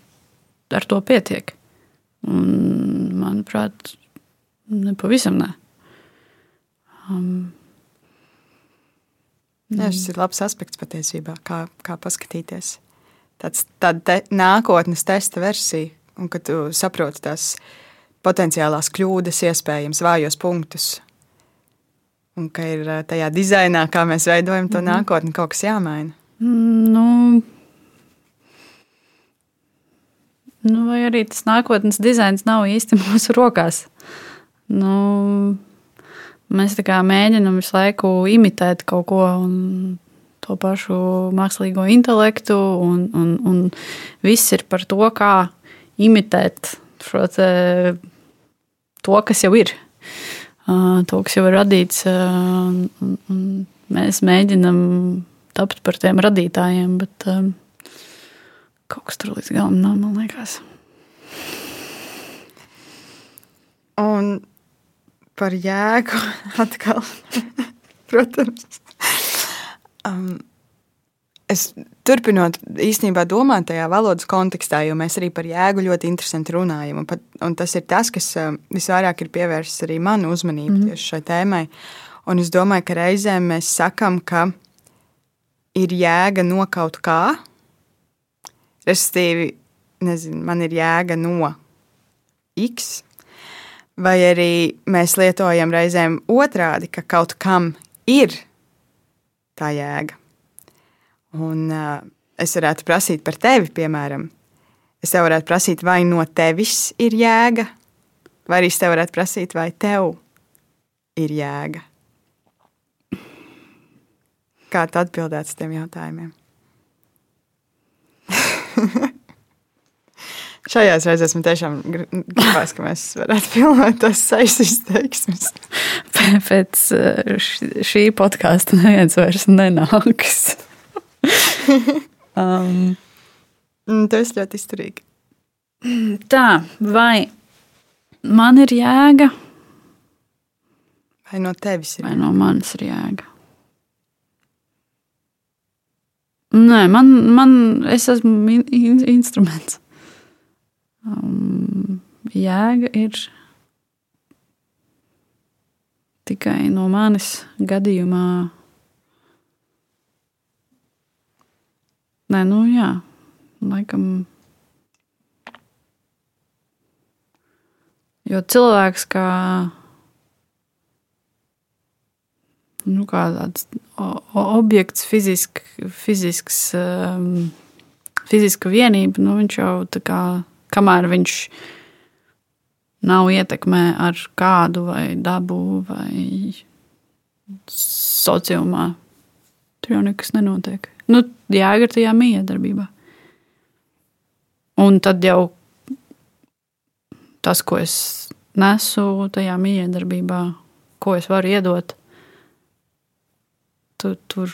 ar to pietiek. Un, manuprāt, nepavisam ne. Um, Jā, šis ir labs aspekts patiesībā, kā, kā paskatīties. Tāds, tāda te, nākotnes testa versija, un kad tu saproti tās potenciālās kļūdas, iespējams, vājos punktus, un ka ir tajā dizainā, kā mēs veidojam to mm -hmm. nākotni, kaut kas jāmaina. Nu, nu, vai arī tas nākotnes dizains nav īsti *laughs* mūsu rokās. Nu, mēs mēģinām visu laiku imitēt kaut ko to pašu mākslīgo intelektu, un, un, un viss ir par to, kā imitēt šo te, to, kas jau ir. To, kas jau ir radīts, un, un mēs mēģinām tapt par tiem radītājiem, bet um, kaut kas tur līdz galam nav, man liekas. Un par jēgu *laughs* atkal, *laughs* protams. Um, es turpinot īstenībā domāt tajā valodas kontekstā, jo mēs arī par jēgu ļoti interesanti runājam. Un, pat, un tas ir tas, kas uh, visvairāk ir pievērsis arī manu uzmanību mm -hmm. tieši šai tēmai. Un es domāju, ka reizēm mēs sakam, ka ir jēga no kaut kā. Respektīvi, nezinu, man ir jēga no X. Vai arī mēs lietojam reizēm otrādi, ka kaut kam ir tā jēga. Un uh, es varētu prasīt par tevi, piemēram. Es tev varētu prasīt, vai no tevis ir jēga, vai arī es tev varētu prasīt, vai tev ir jēga. Kā tu atbildētu uz tiem jautājumiem? *laughs* Šajās reizēs man tiešām gribās, ka mēs varētu filmēt tos sejas izteiksmes. *laughs* Pēc šī podkāsta neviens vairs nenāks. *laughs* um, Tas ļoti izturīgi. Tā, vai man ir jēga? Vai no tevis ir? Vai no manis ir jēga? Nē, man, man es esmu in, in, instruments. Um, jēga ir tikai no manis gadījumā Nē, nu jā, laikam. Jo cilvēks kā, nu, kā tāds objekts, fizisk, fizisks, um, fiziska vienība, nu, viņš jau tā kā, kamēr viņš nav ietekmē ar kādu vai dabu vai sociumā, tur jau nekas nenotiek. Nu, jēga ir tajā miedarbībā. Un tad jau tas, ko es nesu tajā miedarbībā, ko es varu iedot, tu, tur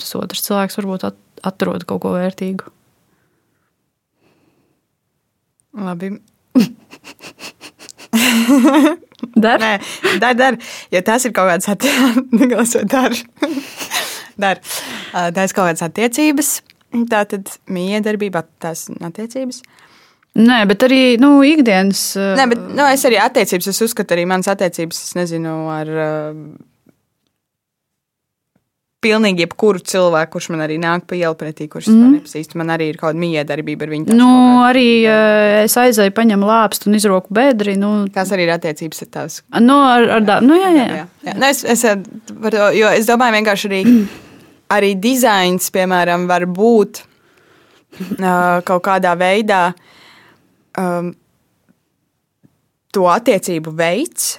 tas otrs cilvēks varbūt at, atrod kaut ko vērtīgu. Labi. *laughs* Dar? Nē, dar, dar. Jo tas ir kaut kāds attiecības. *laughs* dar. *laughs* dar. Tā ir kaut kādas attiecības. Tā tad miedarbība, tās attiecības. Nē, bet arī nu, ikdienas. Nē, bet nu, es arī attiecības. Es uzskatu, arī manas attiecības, es nezinu, ar pilnīgi jebkuru cilvēku, kurš man arī nāk pa ielu pretī, kurš mm. man nepazīst. Man arī ir kaut kāda miedarbība ar viņu. Nu, arī uh, es aizēju, paņemu lāpstu un izroku bedri. Nu, Tās arī ir attiecības ar tās. Nu, ar, ar da, nu, jā, jā. jā. jā. Nu, es, es, to, jo es domāju, vienkārši arī, *clears throat* arī dizains, piemēram, var būt uh, kaut kādā veidā um, to attiecību veids,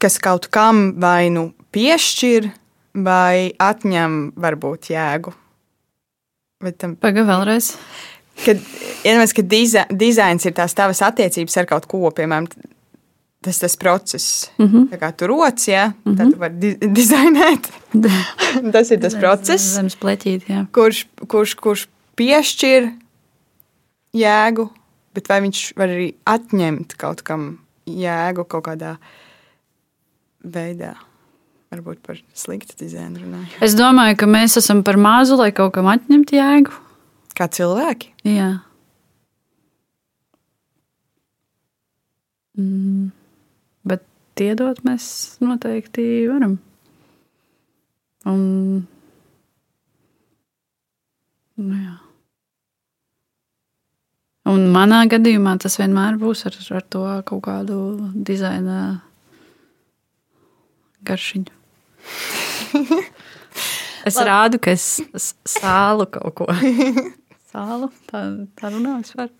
kas kaut kam vai nu piešķir vai atņem varbūt jēgu. Tam... Pagaidām, vēlreiz. Kad, iedomājieties, ka diza, dizains ir tās tavas attiecības ar kaut ko, piemēram, tas tas process. Mm -hmm. Tā kā tu roci, ja, mm -hmm. tad mhm. tu vari di dizainēt. *laughs* tas ir tas process, zemes pleķīt, jā. kurš, kurš, kurš piešķir jēgu, bet vai viņš var arī atņemt kaut kam jēgu kaut kādā veidā varbūt par sliktu dizainu runāju. Es domāju, ka mēs esam par mazu, lai kaut kam atņemtu jēgu. Kā cilvēki? Jā. Mm, bet iedot mēs noteikti varam. Un, nu jā. Un manā gadījumā tas vienmēr būs ar, ar to kaut kādu dizaina garšiņu. *laughs* es Labi. rādu, ka es sālu kaut ko. *laughs* Sālu, tā, tā runās par.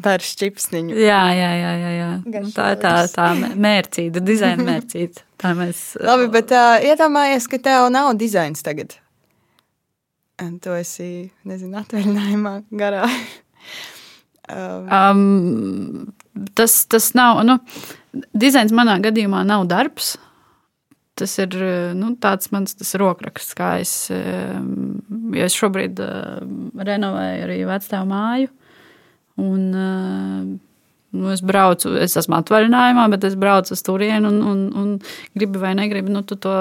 Par šķipsniņu. Jā, jā, jā. jā, jā. Garšolis. Tā ir tā, tā mērcīta, dizaina mērcīta. Tā mēs. *laughs* Labi, bet uh, iedomājies, ka tev nav dizains tagad. Un tu esi, nezinu, atvaļinājumā garā. Um. Tas, tas nav, nu, dizains manā gadījumā nav darbs tas ir nu, tāds mans rokraksts, kā es, jo es šobrīd renovēju arī vecstāvu māju. Un, nu, es braucu, es esmu atvaļinājumā, bet es braucu uz turieni un, un, un gribu vai negribu, nu, tu to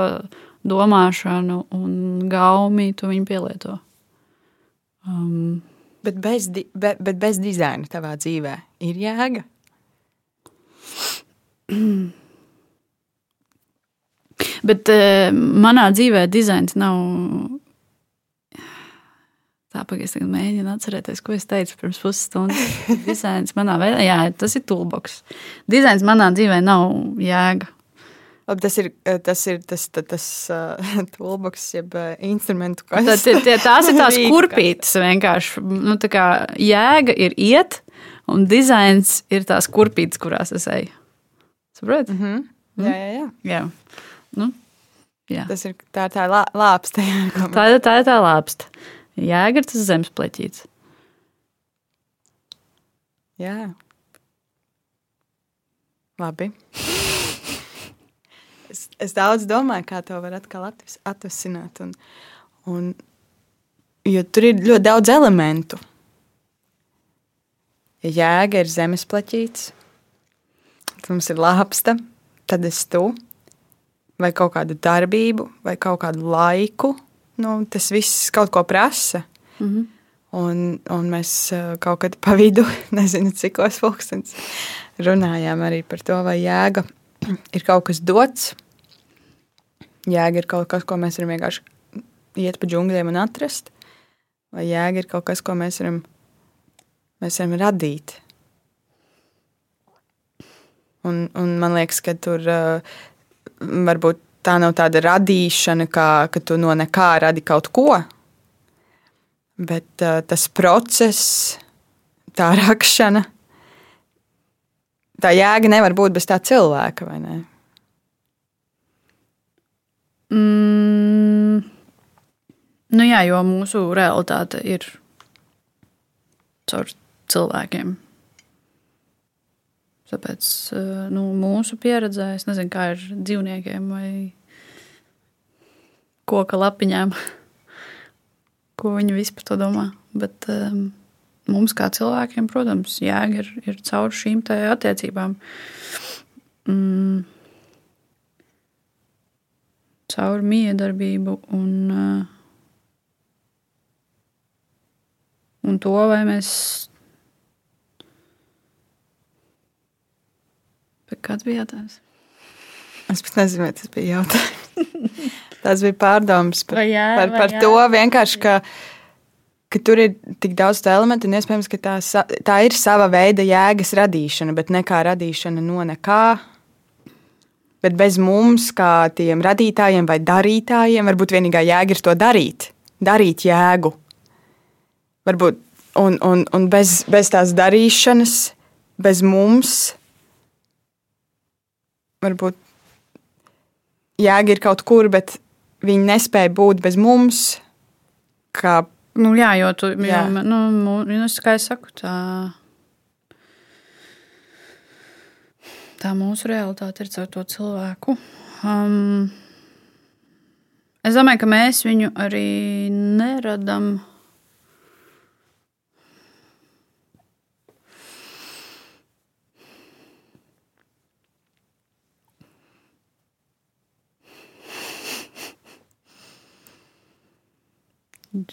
domāšanu un gaumi, tu viņu pielieto. Um, Bet bez, di- be, bet bez dizaina tavā dzīvē ir jēga. *clears throat* Bet uh, manā dzīvē dizains nav. Tā pagaidzi, tagad mēģinu atcerēties, ko es teicu pirms pusstundas. *laughs* Dizains manā veidā, jā, tas ir toolbox. Dizains manā dzīvē nav jēga. Labi, Tas ir tas, ir, tas, tas, tas *laughs* uh, toolbox, jeb uh, instrumentu Tā, tie, tie, tās ir tās *laughs* kurpītes vienkārši. Nu, tā kā jēga ir iet, un dizains ir tās kurpītes, kurās es eju. Saprotiet? Mm -hmm. Jā, jā, jā. Jā. Nu, jā. Tas ir tā, tā lā, lāpsta. Tā, ir- tā ir tā lāpsta. Jēga ir tas zemes pleķītis. Jā. Labi. Es, daudz domāju, kā to var atkal atvesināt. Un, un, jo tur ir ļoti daudz elementu. Ja jēga ir zemes pleķītis, tad mums ir lāpsta, tad es tu, vai kaut kādu darbību, vai kaut kādu laiku. Nu, tas viss kaut ko prasa. Mm -hmm. Un, un mēs eh, kaut kad pa vidu, *laughs* nezinu, cikos pulkstenis, runājām arī par to, vai jēga ir kaut kas dots. Jēga ir kaut kas, ko mēs varam vienkārši iet pa džungļiem un atrast. Vai jēga ir kaut kas, ko mēs varam, mēs varam radīt. Un, un man liekas, ka tur uh, varbūt tā nav tāda radīšana, kā, ka tu no nekā radi kaut ko. Bet uh, tas process, tā rakšana, tā jēga nevar būt bez tā cilvēka, vai ne? Mm, nu jā, jo mūsu realitāte ir caur cilvēkiem. Tāpēc eh, nu, mūsu pieredzē, es nezinu, kā ir dzīvniekiem vai koka lapiņām, *laughs* ko viņi vispār to domā. Bet um, mums, kā cilvēkiem, protams, jēga ir, ir caur šīm attiecībām. Mm, caur miedarbību un, uh, un to, vai mēs. Kāds bija jautājums? Es pat nezinu, vai tas bija jautājums. *laughs* Tas bija pārdoms par, Vai jā, par, vai par jā? to vienkārši, ka, ka tur ir tik daudz to elementu, un iespējams, ka tā, tā ir sava veida jēgas radīšana, bet ne kā radīšana no nekā. Bet bez mums, kā tiem radītājiem vai darītājiem, varbūt vienīgā jēga ir to darīt, darīt jēgu. Varbūt, un, un, un bez, bez tās darīšanas, bez mums, varbūt jēga ir kaut kur, bet viņi nespēja būt bez mums. Kā, Nu, jā, jo tu, jo, Jā. nu, mu- nu, es kā es saku, tā, tā mūsu realitāte ir caur to cilvēku. Um, es domāju, ka mēs viņu arī neradām.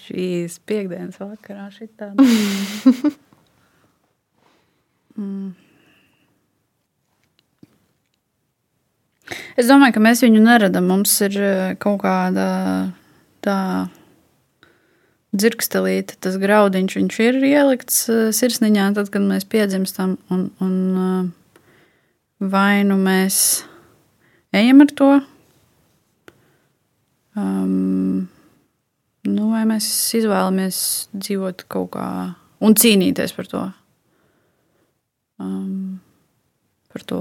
Šīs piekdienas vakarā šitā. *laughs* *laughs* mm. Es domāju, ka mēs viņu neradām. Mums ir eh, kaut kāda tā dzirkstelīte, tas graudiņš, viņš ir ielikts eh, sirsniņā, tad, kad mēs piedzimstam. Un, un eh, vai nu mēs ejam ar to, um, nu, vai mēs izvēlamies dzīvot kaut kā un cīnīties par to. Um, par to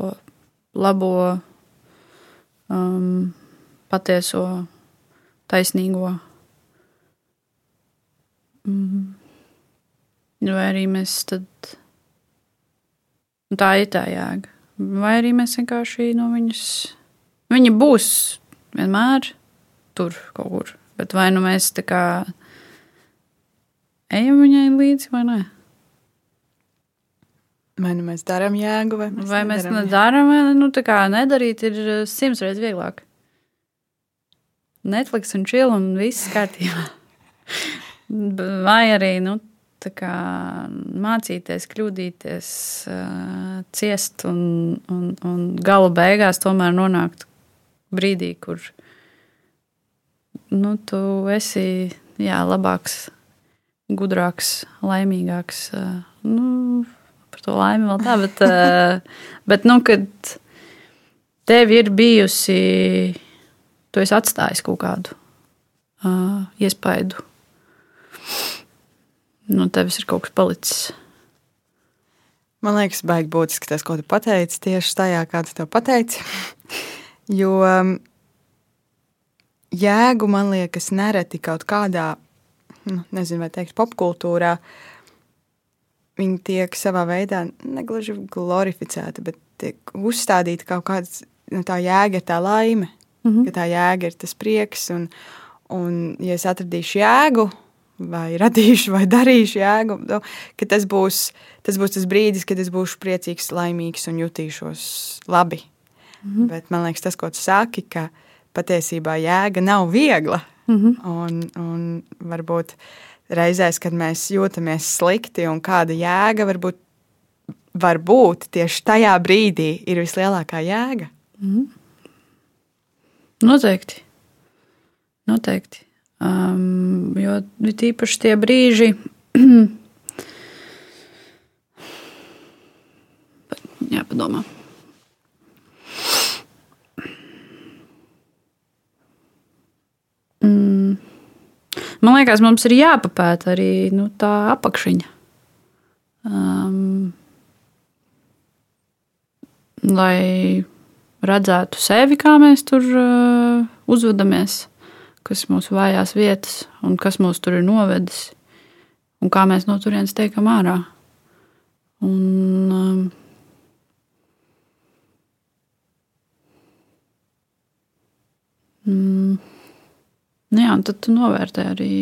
labo, um, patieso, taisnīgo. Mm. Vai arī mēs tad. Nu, Tā ir tā jēga. Vai arī mēs vienkārši no viņas. Viņa būs vienmēr tur kaut kur. Bet vai nu mēs tā kā ejam viņai līdzi vai nē? Vai nu mēs darām jēgu, vai mēs, Vai mēs nedaram jēgu? nedarām, nu, tā kā nedarīt, ir eh, simts reizes vieglāk. Netflix un chill un viss kārtībā. Vai arī nu, kā, mācīties, kļūdīties, ciest un, un, un gala beigās tomēr nonākt brīdī, kur nu, tu esi jā, labāks, gudrāks, laimīgāks. Nu, par to laimi vēl tā, bet, bet nu, kad tev ir bijusi, tu esi atstājis kaut kādu uh, iespaidu. No tevis ir kaut kas palicis. Man liekas, baigi būtiski tas, ko tu pateici tieši tajā, kā tu to pateici. *laughs* jo jēgu, man liekas, nereti kaut kādā, nu, nezinu, vai teikt, popkultūrā, viņi tiek savā veidā negluži glorificēti, bet tiek uzstādīta kaut kāda nu, tā jēga, tā laime, mm -hmm. ka tā jēga ir tas prieks. Un, un ja es atradīšu jēgu, vai radīšu, vai darīšu jēgu, nu, ka tas būs, tas būs tas brīdis, kad es būšu priecīgs, laimīgs un jutīšos labi. Mm -hmm. Bet man liekas, tas, ko tu saki, ka patiesībā jēga nav viegla. Mm -hmm. un, un varbūt reizēs, kad mēs jūtamies slikti un kāda jēga varbūt var būt tieši tajā brīdī, ir vislielākā jēga. Mm. Noteikti. Noteikti. Um, jo ir īpaši tie brīži, *clears throat* jāpadomā. Man liekas, mums ir jāpapēta arī nu, tā apakšiņa. Um, lai redzētu sevi, kā mēs tur uh, uzvedamies, kas ir mūsu vājās vietas un kas mūs tur ir novedis, un kā mēs no turienes tiekam ārā. Un, um, mm, nu jā, un tad tu novērtē arī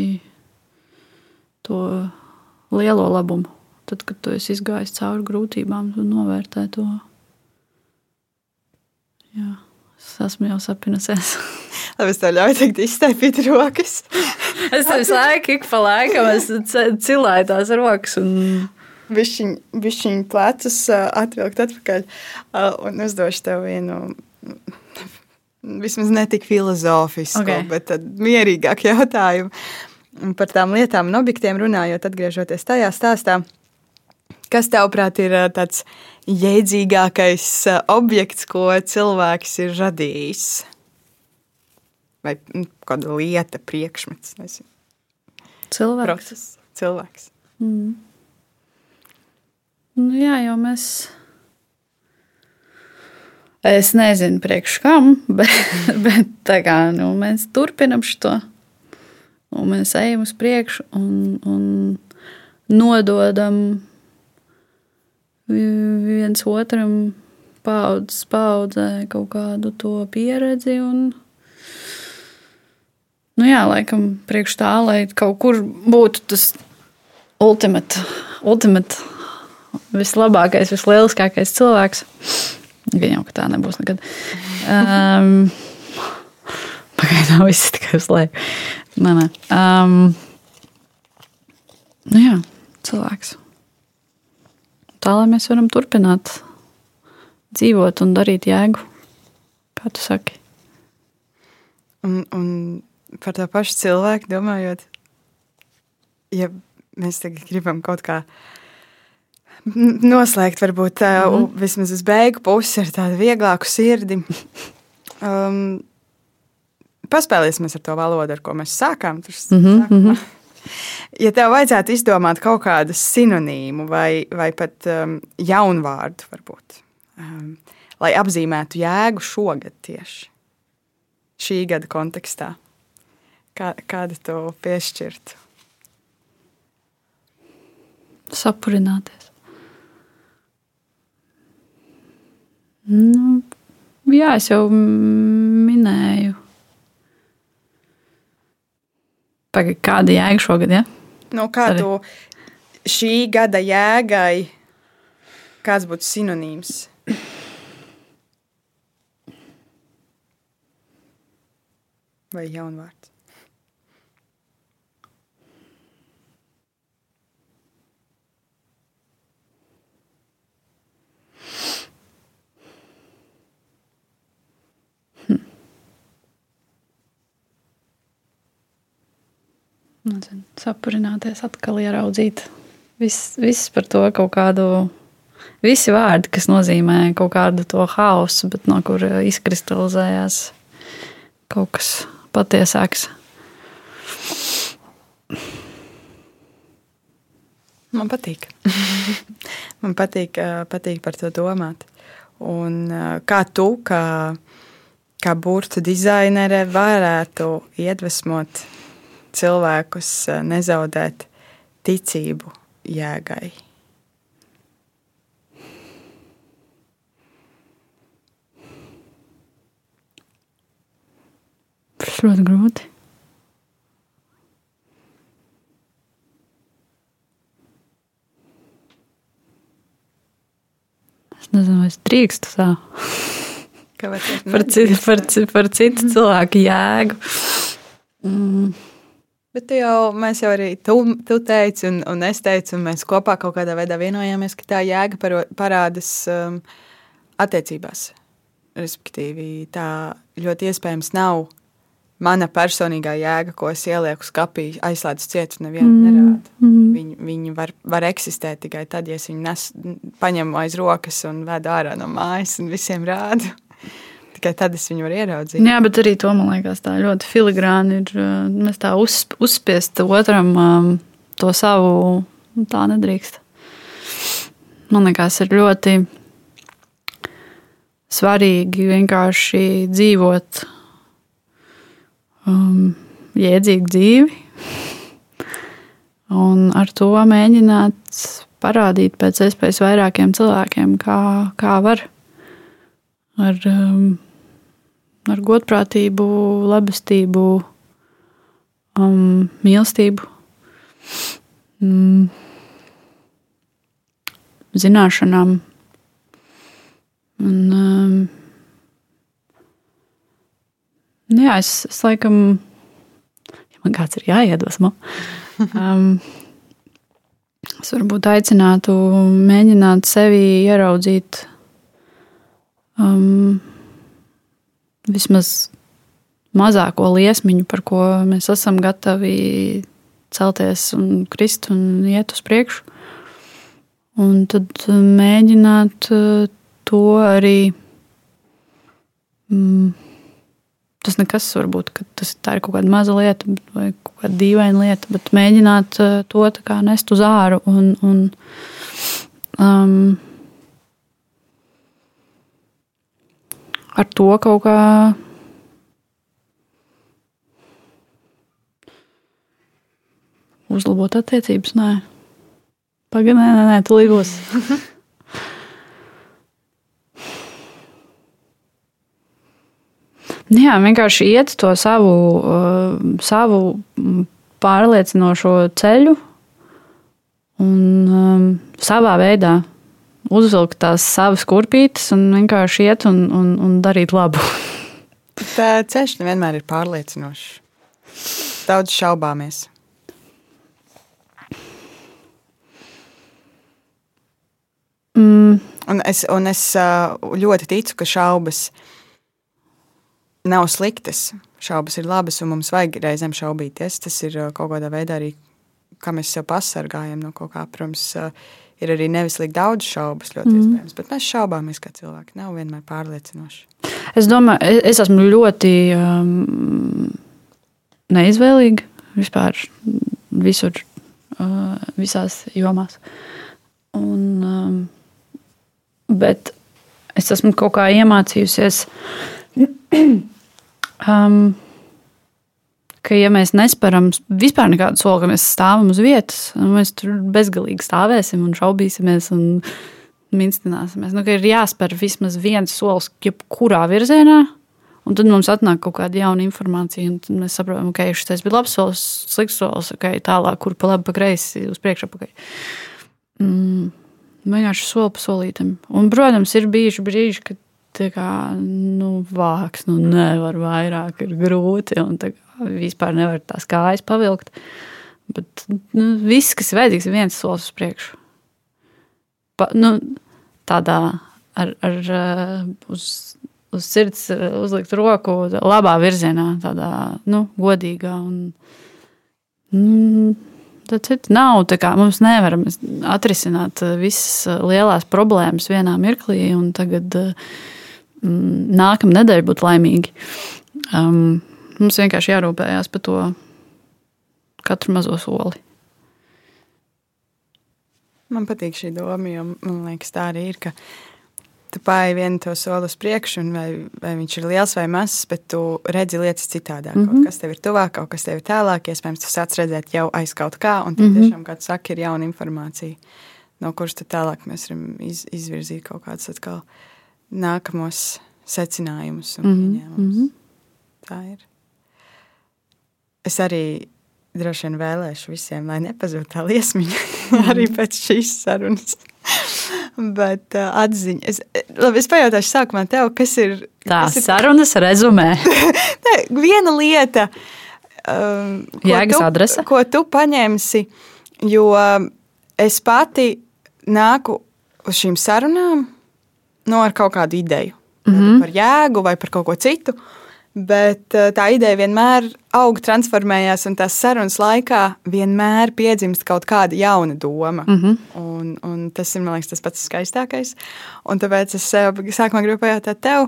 to lielo labumu. Tad, kad tu esi izgājis cauri grūtībām, tu novērtē to. Jā, es esmu jau sapinusies. *laughs* Labi, es tev ļauju teikt, iztaipīt rokas. *laughs* es tev saku, ik pa laikam es cilēju tās rokas. Un... Bišķiņ plecus atvilkt atpakaļ un uzdošu tev vienu vismaz ne tik filozofisku, okay. bet mierīgāku jautājumu. Par tām lietām un objektiem runājot, atgriežoties tajā stāstā, kas tavuprāt ir tāds jēdzīgākais objekts, ko cilvēks ir radījis? Vai kāda lieta, priekšmets? Nezinu. Cilvēks. Process. Cilvēks. Mm. Nu, jā, jau mēs. Es nezinu, priekš kam, *laughs* bet, bet tā kā nu, mēs turpinām šo. Un mēs ejam uz priekšu un, un nododam viens otram paudzes paudzē kaut kādu to pieredzi. Un, nu jā, laikam, priekš tā, lai kaut kur būtu tas ultimate, ultimate vislabākais, vislielākais cilvēks. Gan jau, tā nebūs nekad. Um, Pagaidām viss tikai uz leju. Nē, nē. Um, nu jā, cilvēks tā lai mēs varam turpināt dzīvot un darīt jēgu. Kā tu saki? Un, un par to pašu cilvēku domājot, ja mēs tagad gribam kaut kā noslēgt, varbūt mm -hmm. vismaz uz beigu pusi ar tādu vieglāku sirdi. Um, paspēlēsimies ar to valodu, ar ko mēs sākām. Tur, mm -hmm. sākumā. *laughs* Ja tev vajadzētu izdomāt kaut kādu sinonīmu vai, vai pat um, jaunvārdu, varbūt, um, lai apzīmētu jēgu šogad tieši šī gada kontekstā, kā, kādu to piešķirtu? Sapurināties. Nu, jā, es jau minēju Pagaid, kāda jēga šogad? Ja? Nu, kā Arī. tu šī gada jēgai, kāds būtu sinonīms? vai jaunvārds? Nezinu, sapurināties, atkal ieraudzīt. Viss, viss par to kaut kādu, visi vārdi, kas nozīmē kaut kādu to haosu, bet no kur izkristalizējās kaut kas patiesāks. Man patīk. *laughs* Man patīk, patīk par to domāt. Un kā tu, kā, kā burbuļu dizainere, varētu iedvesmot cilvēkus nezaudēt ticību jēgai. Tas ļoti grūti. Es nezinu, vai es drīkstu tā. Par, citu, par, par citu cilvēku jēgu. Mm. Bet jau, mēs jau arī tu, tu teici, un, un es teicu, un mēs kopā kaut kādā veidā vienojāmies, ka tā jēga paro, parādās um, attiecībās. Respektīvi, tā ļoti iespējams nav mana personīgā jēga, ko es ielieku skapī, aizslēdzu cietu, nevienam mm. nerādu. Mm. Viņi, viņi var, var eksistēt tikai tad, ja es viņu nes, paņemu aiz rokas un vedu ārā no mājas un visiem rādu. Tikai tad es viņu varu ieraudzīt. Jā, bet arī to man liekas, tā ļoti filigrāni ir. Mēs tā uz, uzspiest otram um, to savu, tā nedrīkst. Man liekas, ir ļoti svarīgi vienkārši dzīvot um, jēdzīgu dzīvi. *laughs* Un ar to mēģināt parādīt pēc iespējas vairākiem cilvēkiem, kā, kā var ar um, ar godprātību, labestību, um, mīlestību, um, zināšanām. Un, um, nu jā, es, es laikam, ja man kāds ir jāiedvesmo, *laughs* um, es varbūt aicinātu mēģināt sevi ieraudzīt. Um, vismaz mazāko liesmiņu, par ko mēs esam gatavi celties un krist un iet uz priekšu. Un tad mēģināt uh, to arī. Mm, tas nekas var būt, ka tas ir kaut kāda maza lieta vai kaut kāda dīvaina lieta, bet mēģināt uh, to nest uz āru un, un um, ar to kaut kā. Uzlabot attiecības, nē, pagaidi, nē, nē, nē tu līgos. *laughs* Jā, vienkārši iet to savu, uh, savu pārliecinošo ceļu un um, savā veidā uzvilkt tās savas kurpītes un vienkārši iet un, un, un darīt labu. *laughs* Tā ceļš nevienmēr ir pārliecinošs. Daudz šaubāmies. Mm. Un es, un es ļoti ticu, ka šaubas nav sliktas. Šaubas ir labas, un mums vajag reizēm šaubīties. Tas ir kaut kādā veidā arī, kā mēs sev pasargājam no kaut kā. Protams, ir arī nevislīgi daudz šaubas, ļoti mm. iespējams. Bet mēs šaubāmies, ka cilvēki nav vienmēr pārliecinoši. Es domāju, es esmu ļoti um, neizvēlīga vispār visur, uh, visās jomās. Un, um, bet es esmu kaut kā iemācījusies. *clears throat* um, ka, ja mēs nesparam vispār nekādu soli, ka mēs stāvam uz vietas, mēs tur bezgalīgi stāvēsim un šaubīsimies un minstināsimies. Nu, ir jāspēr vismaz viens solis, jebkurā virzienā. Un tad mums atnāk kaut kāda jauna informācija, tad mēs saprotam, ka okay, šis bija labs solis, slikts solis, okay, tālāk, kur pa labi, pa kreisi, uz priekšu, apakaļ. Mm, vienkārši soli pa solītam. Un, protams, ir bijuši brīži, kad kā, nu, vāks, nu, nevar vairāk, ir grūti, un kā vispār nevar tās kājas pavilkt. Bet nu, viss, kas ir vajadzīgs, ir viens solis uz priekšu. Pa, nu, tādā ar, ar uz, uz sirds uzlikt roku labā virzienā, tādā nu, godīgā. Un, mm, Tas ir. Nav tā kā mums nevaram atrisināt visas lielās problēmas vienā mirklī, un tagad mm, nākamā nedēļa būtu laimīga. Um, mums vienkārši jārūpējās par to katru mazo soli. Man patīk šī doma, jo man liekas, tā arī ir. Tu pāri vienu to soli uz priekšu, vai, vai viņš ir liels vai mazs, bet tu redzi lietas citādāk. Mm -hmm. Kaut kas tev ir tuvāk, kaut kas tev ir tālāk. Iespējams, tu sāc redzēt jau aiz kaut kā, un tad mm -hmm. tiešām, kā tu saki, ir jauna informācija, no kuras tālāk mēs varam iz, izvirzīt kaut kādus atkal nākamos secinājumus un mm -hmm. pieņēmumus. Tā ir. Es arī droši vien vēlēšu visiem, lai nepazūd tā liesmiņa *laughs* arī Mhm. pēc šīs sarunas. Bet uh, atziņa. Es, labi, es pajautāšu sākumā tev, kas ir. Tā kas ir sarunas rezumē. *laughs* ne, viena lieta, um, ko, Jēgas tu, adrese? ko tu paņemsi, jo es pati nāku uz šīm sarunām no ar kaut kādu ideju. Mm. -hmm. Par jēgu vai par kaut ko citu. Bet uh, tā ideja vienmēr aug, transformējās, un tās sarunas laikā vienmēr piedzimst kaut kāda jauna doma. Mm Mhm. -hmm. un, un tas ir liekas, tas pats skaistākais. Un tāpēc es sev sākumā gribu pajautāt tev,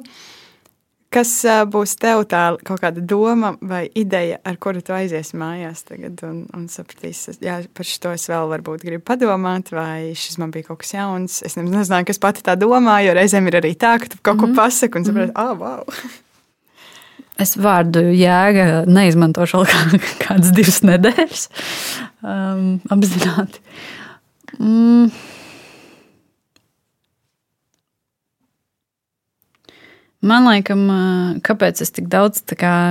kas uh, būs tev tā kaut kāda doma vai ideja, ar kuru tu aizies mājās tagad un, un sapratīsi, jā, par šo es vēl varbūt gribu padomāt, vai šis man bija kaut kas jauns. Es nezināju, kas pati tā domā, jo reizēm ir arī tā, ka tu kaut ko pasaki un saproti, ah, oh, wow! *laughs* Es vārdu jēga neizmantošu vēl kā- *laughs* kādas divas nedēļas. Um, apzināti. Mm. Man liekas, kāpēc es tik daudz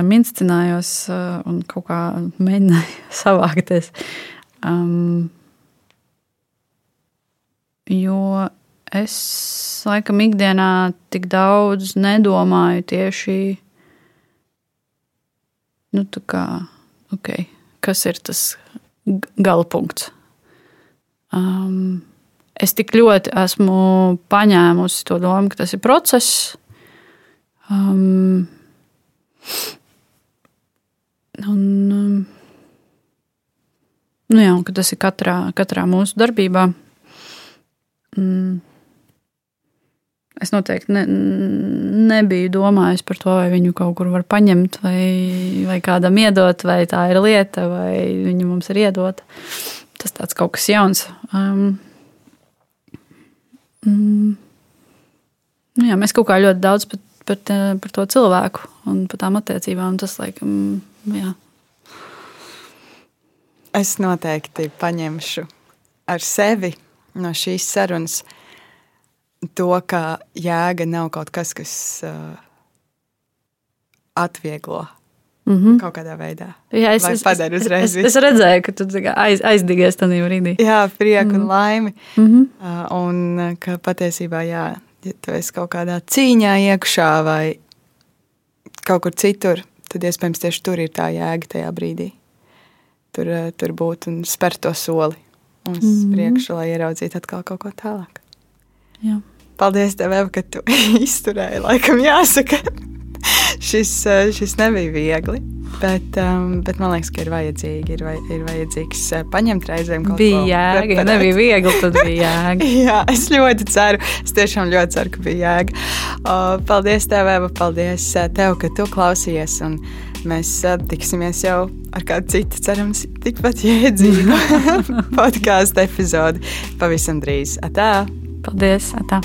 minstinājos uh, un kaut kā mēģināju *laughs* savākties. Um, jo es laikam ikdienā tik daudz nedomāju tieši nu, kā, okay, kas ir tas gala punkts. Um, es tik ļoti esmu paņēmusi to domu, ka tas ir process. Um, un, um, nu jā, un ka tas ir katrā, katrā mūsu darbībā. Mm. Es noteikti ne, nebiju domājis par to, vai viņu kaut kur var paņemt, vai, vai kādam iedot, vai tā ir lieta, vai viņa mums ir iedota. Tas tāds kaut kas jauns. Um, mm, nu jā, mēs kaut kā ļoti daudz par, par, par to cilvēku un par tām attiecībām. Tas, laikam, jā. Es noteikti paņemšu ar sevi no šīs sarunas to, ka jēga nav kaut kas, kas uh, atvieglo Mm -hmm. kaut kādā veidā. Jā, es, es, es, es, redzēju, ka tu aiz, aizdigies tajā brīdī. Jā, prieku mm. un laimi. Mm -hmm. Uh, un uh, ka patiesībā, jā, ja tu esi kaut kādā cīņā iekšā vai kaut kur citur, tad iespējams tieši tur ir tā jēga tajā brīdī. Tur, uh, tur būt un spērt to soli uz mm. Mhm. priekšu, lai ieraudzītu atkal kaut ko tālāk. Jā. Paldies, tev, Eva, ka tu *laughs* izturēji. Laikam, jāsaka, šis, uh, šis nebija viegli. Bet, um, bet man liekas, ka ir vajadzīgi, ir, vaj, ir vajadzīgs uh, paņemt reizēm kaut Bija ko. jēga, ja nebija viegli, tad bija *laughs* jēga. Jā, es ļoti ceru. Es tiešām ļoti ceru, ka bija jēga. Uh, Paldies, tev, Eva. Paldies uh, tev, ka tu klausījies. un Mēs uh, tiksimies jau ar kādu citu, cerams, tikpat jēdzīgu *laughs* podkāstu epizodi pavisam drīz. Atā! Paldies! Atā.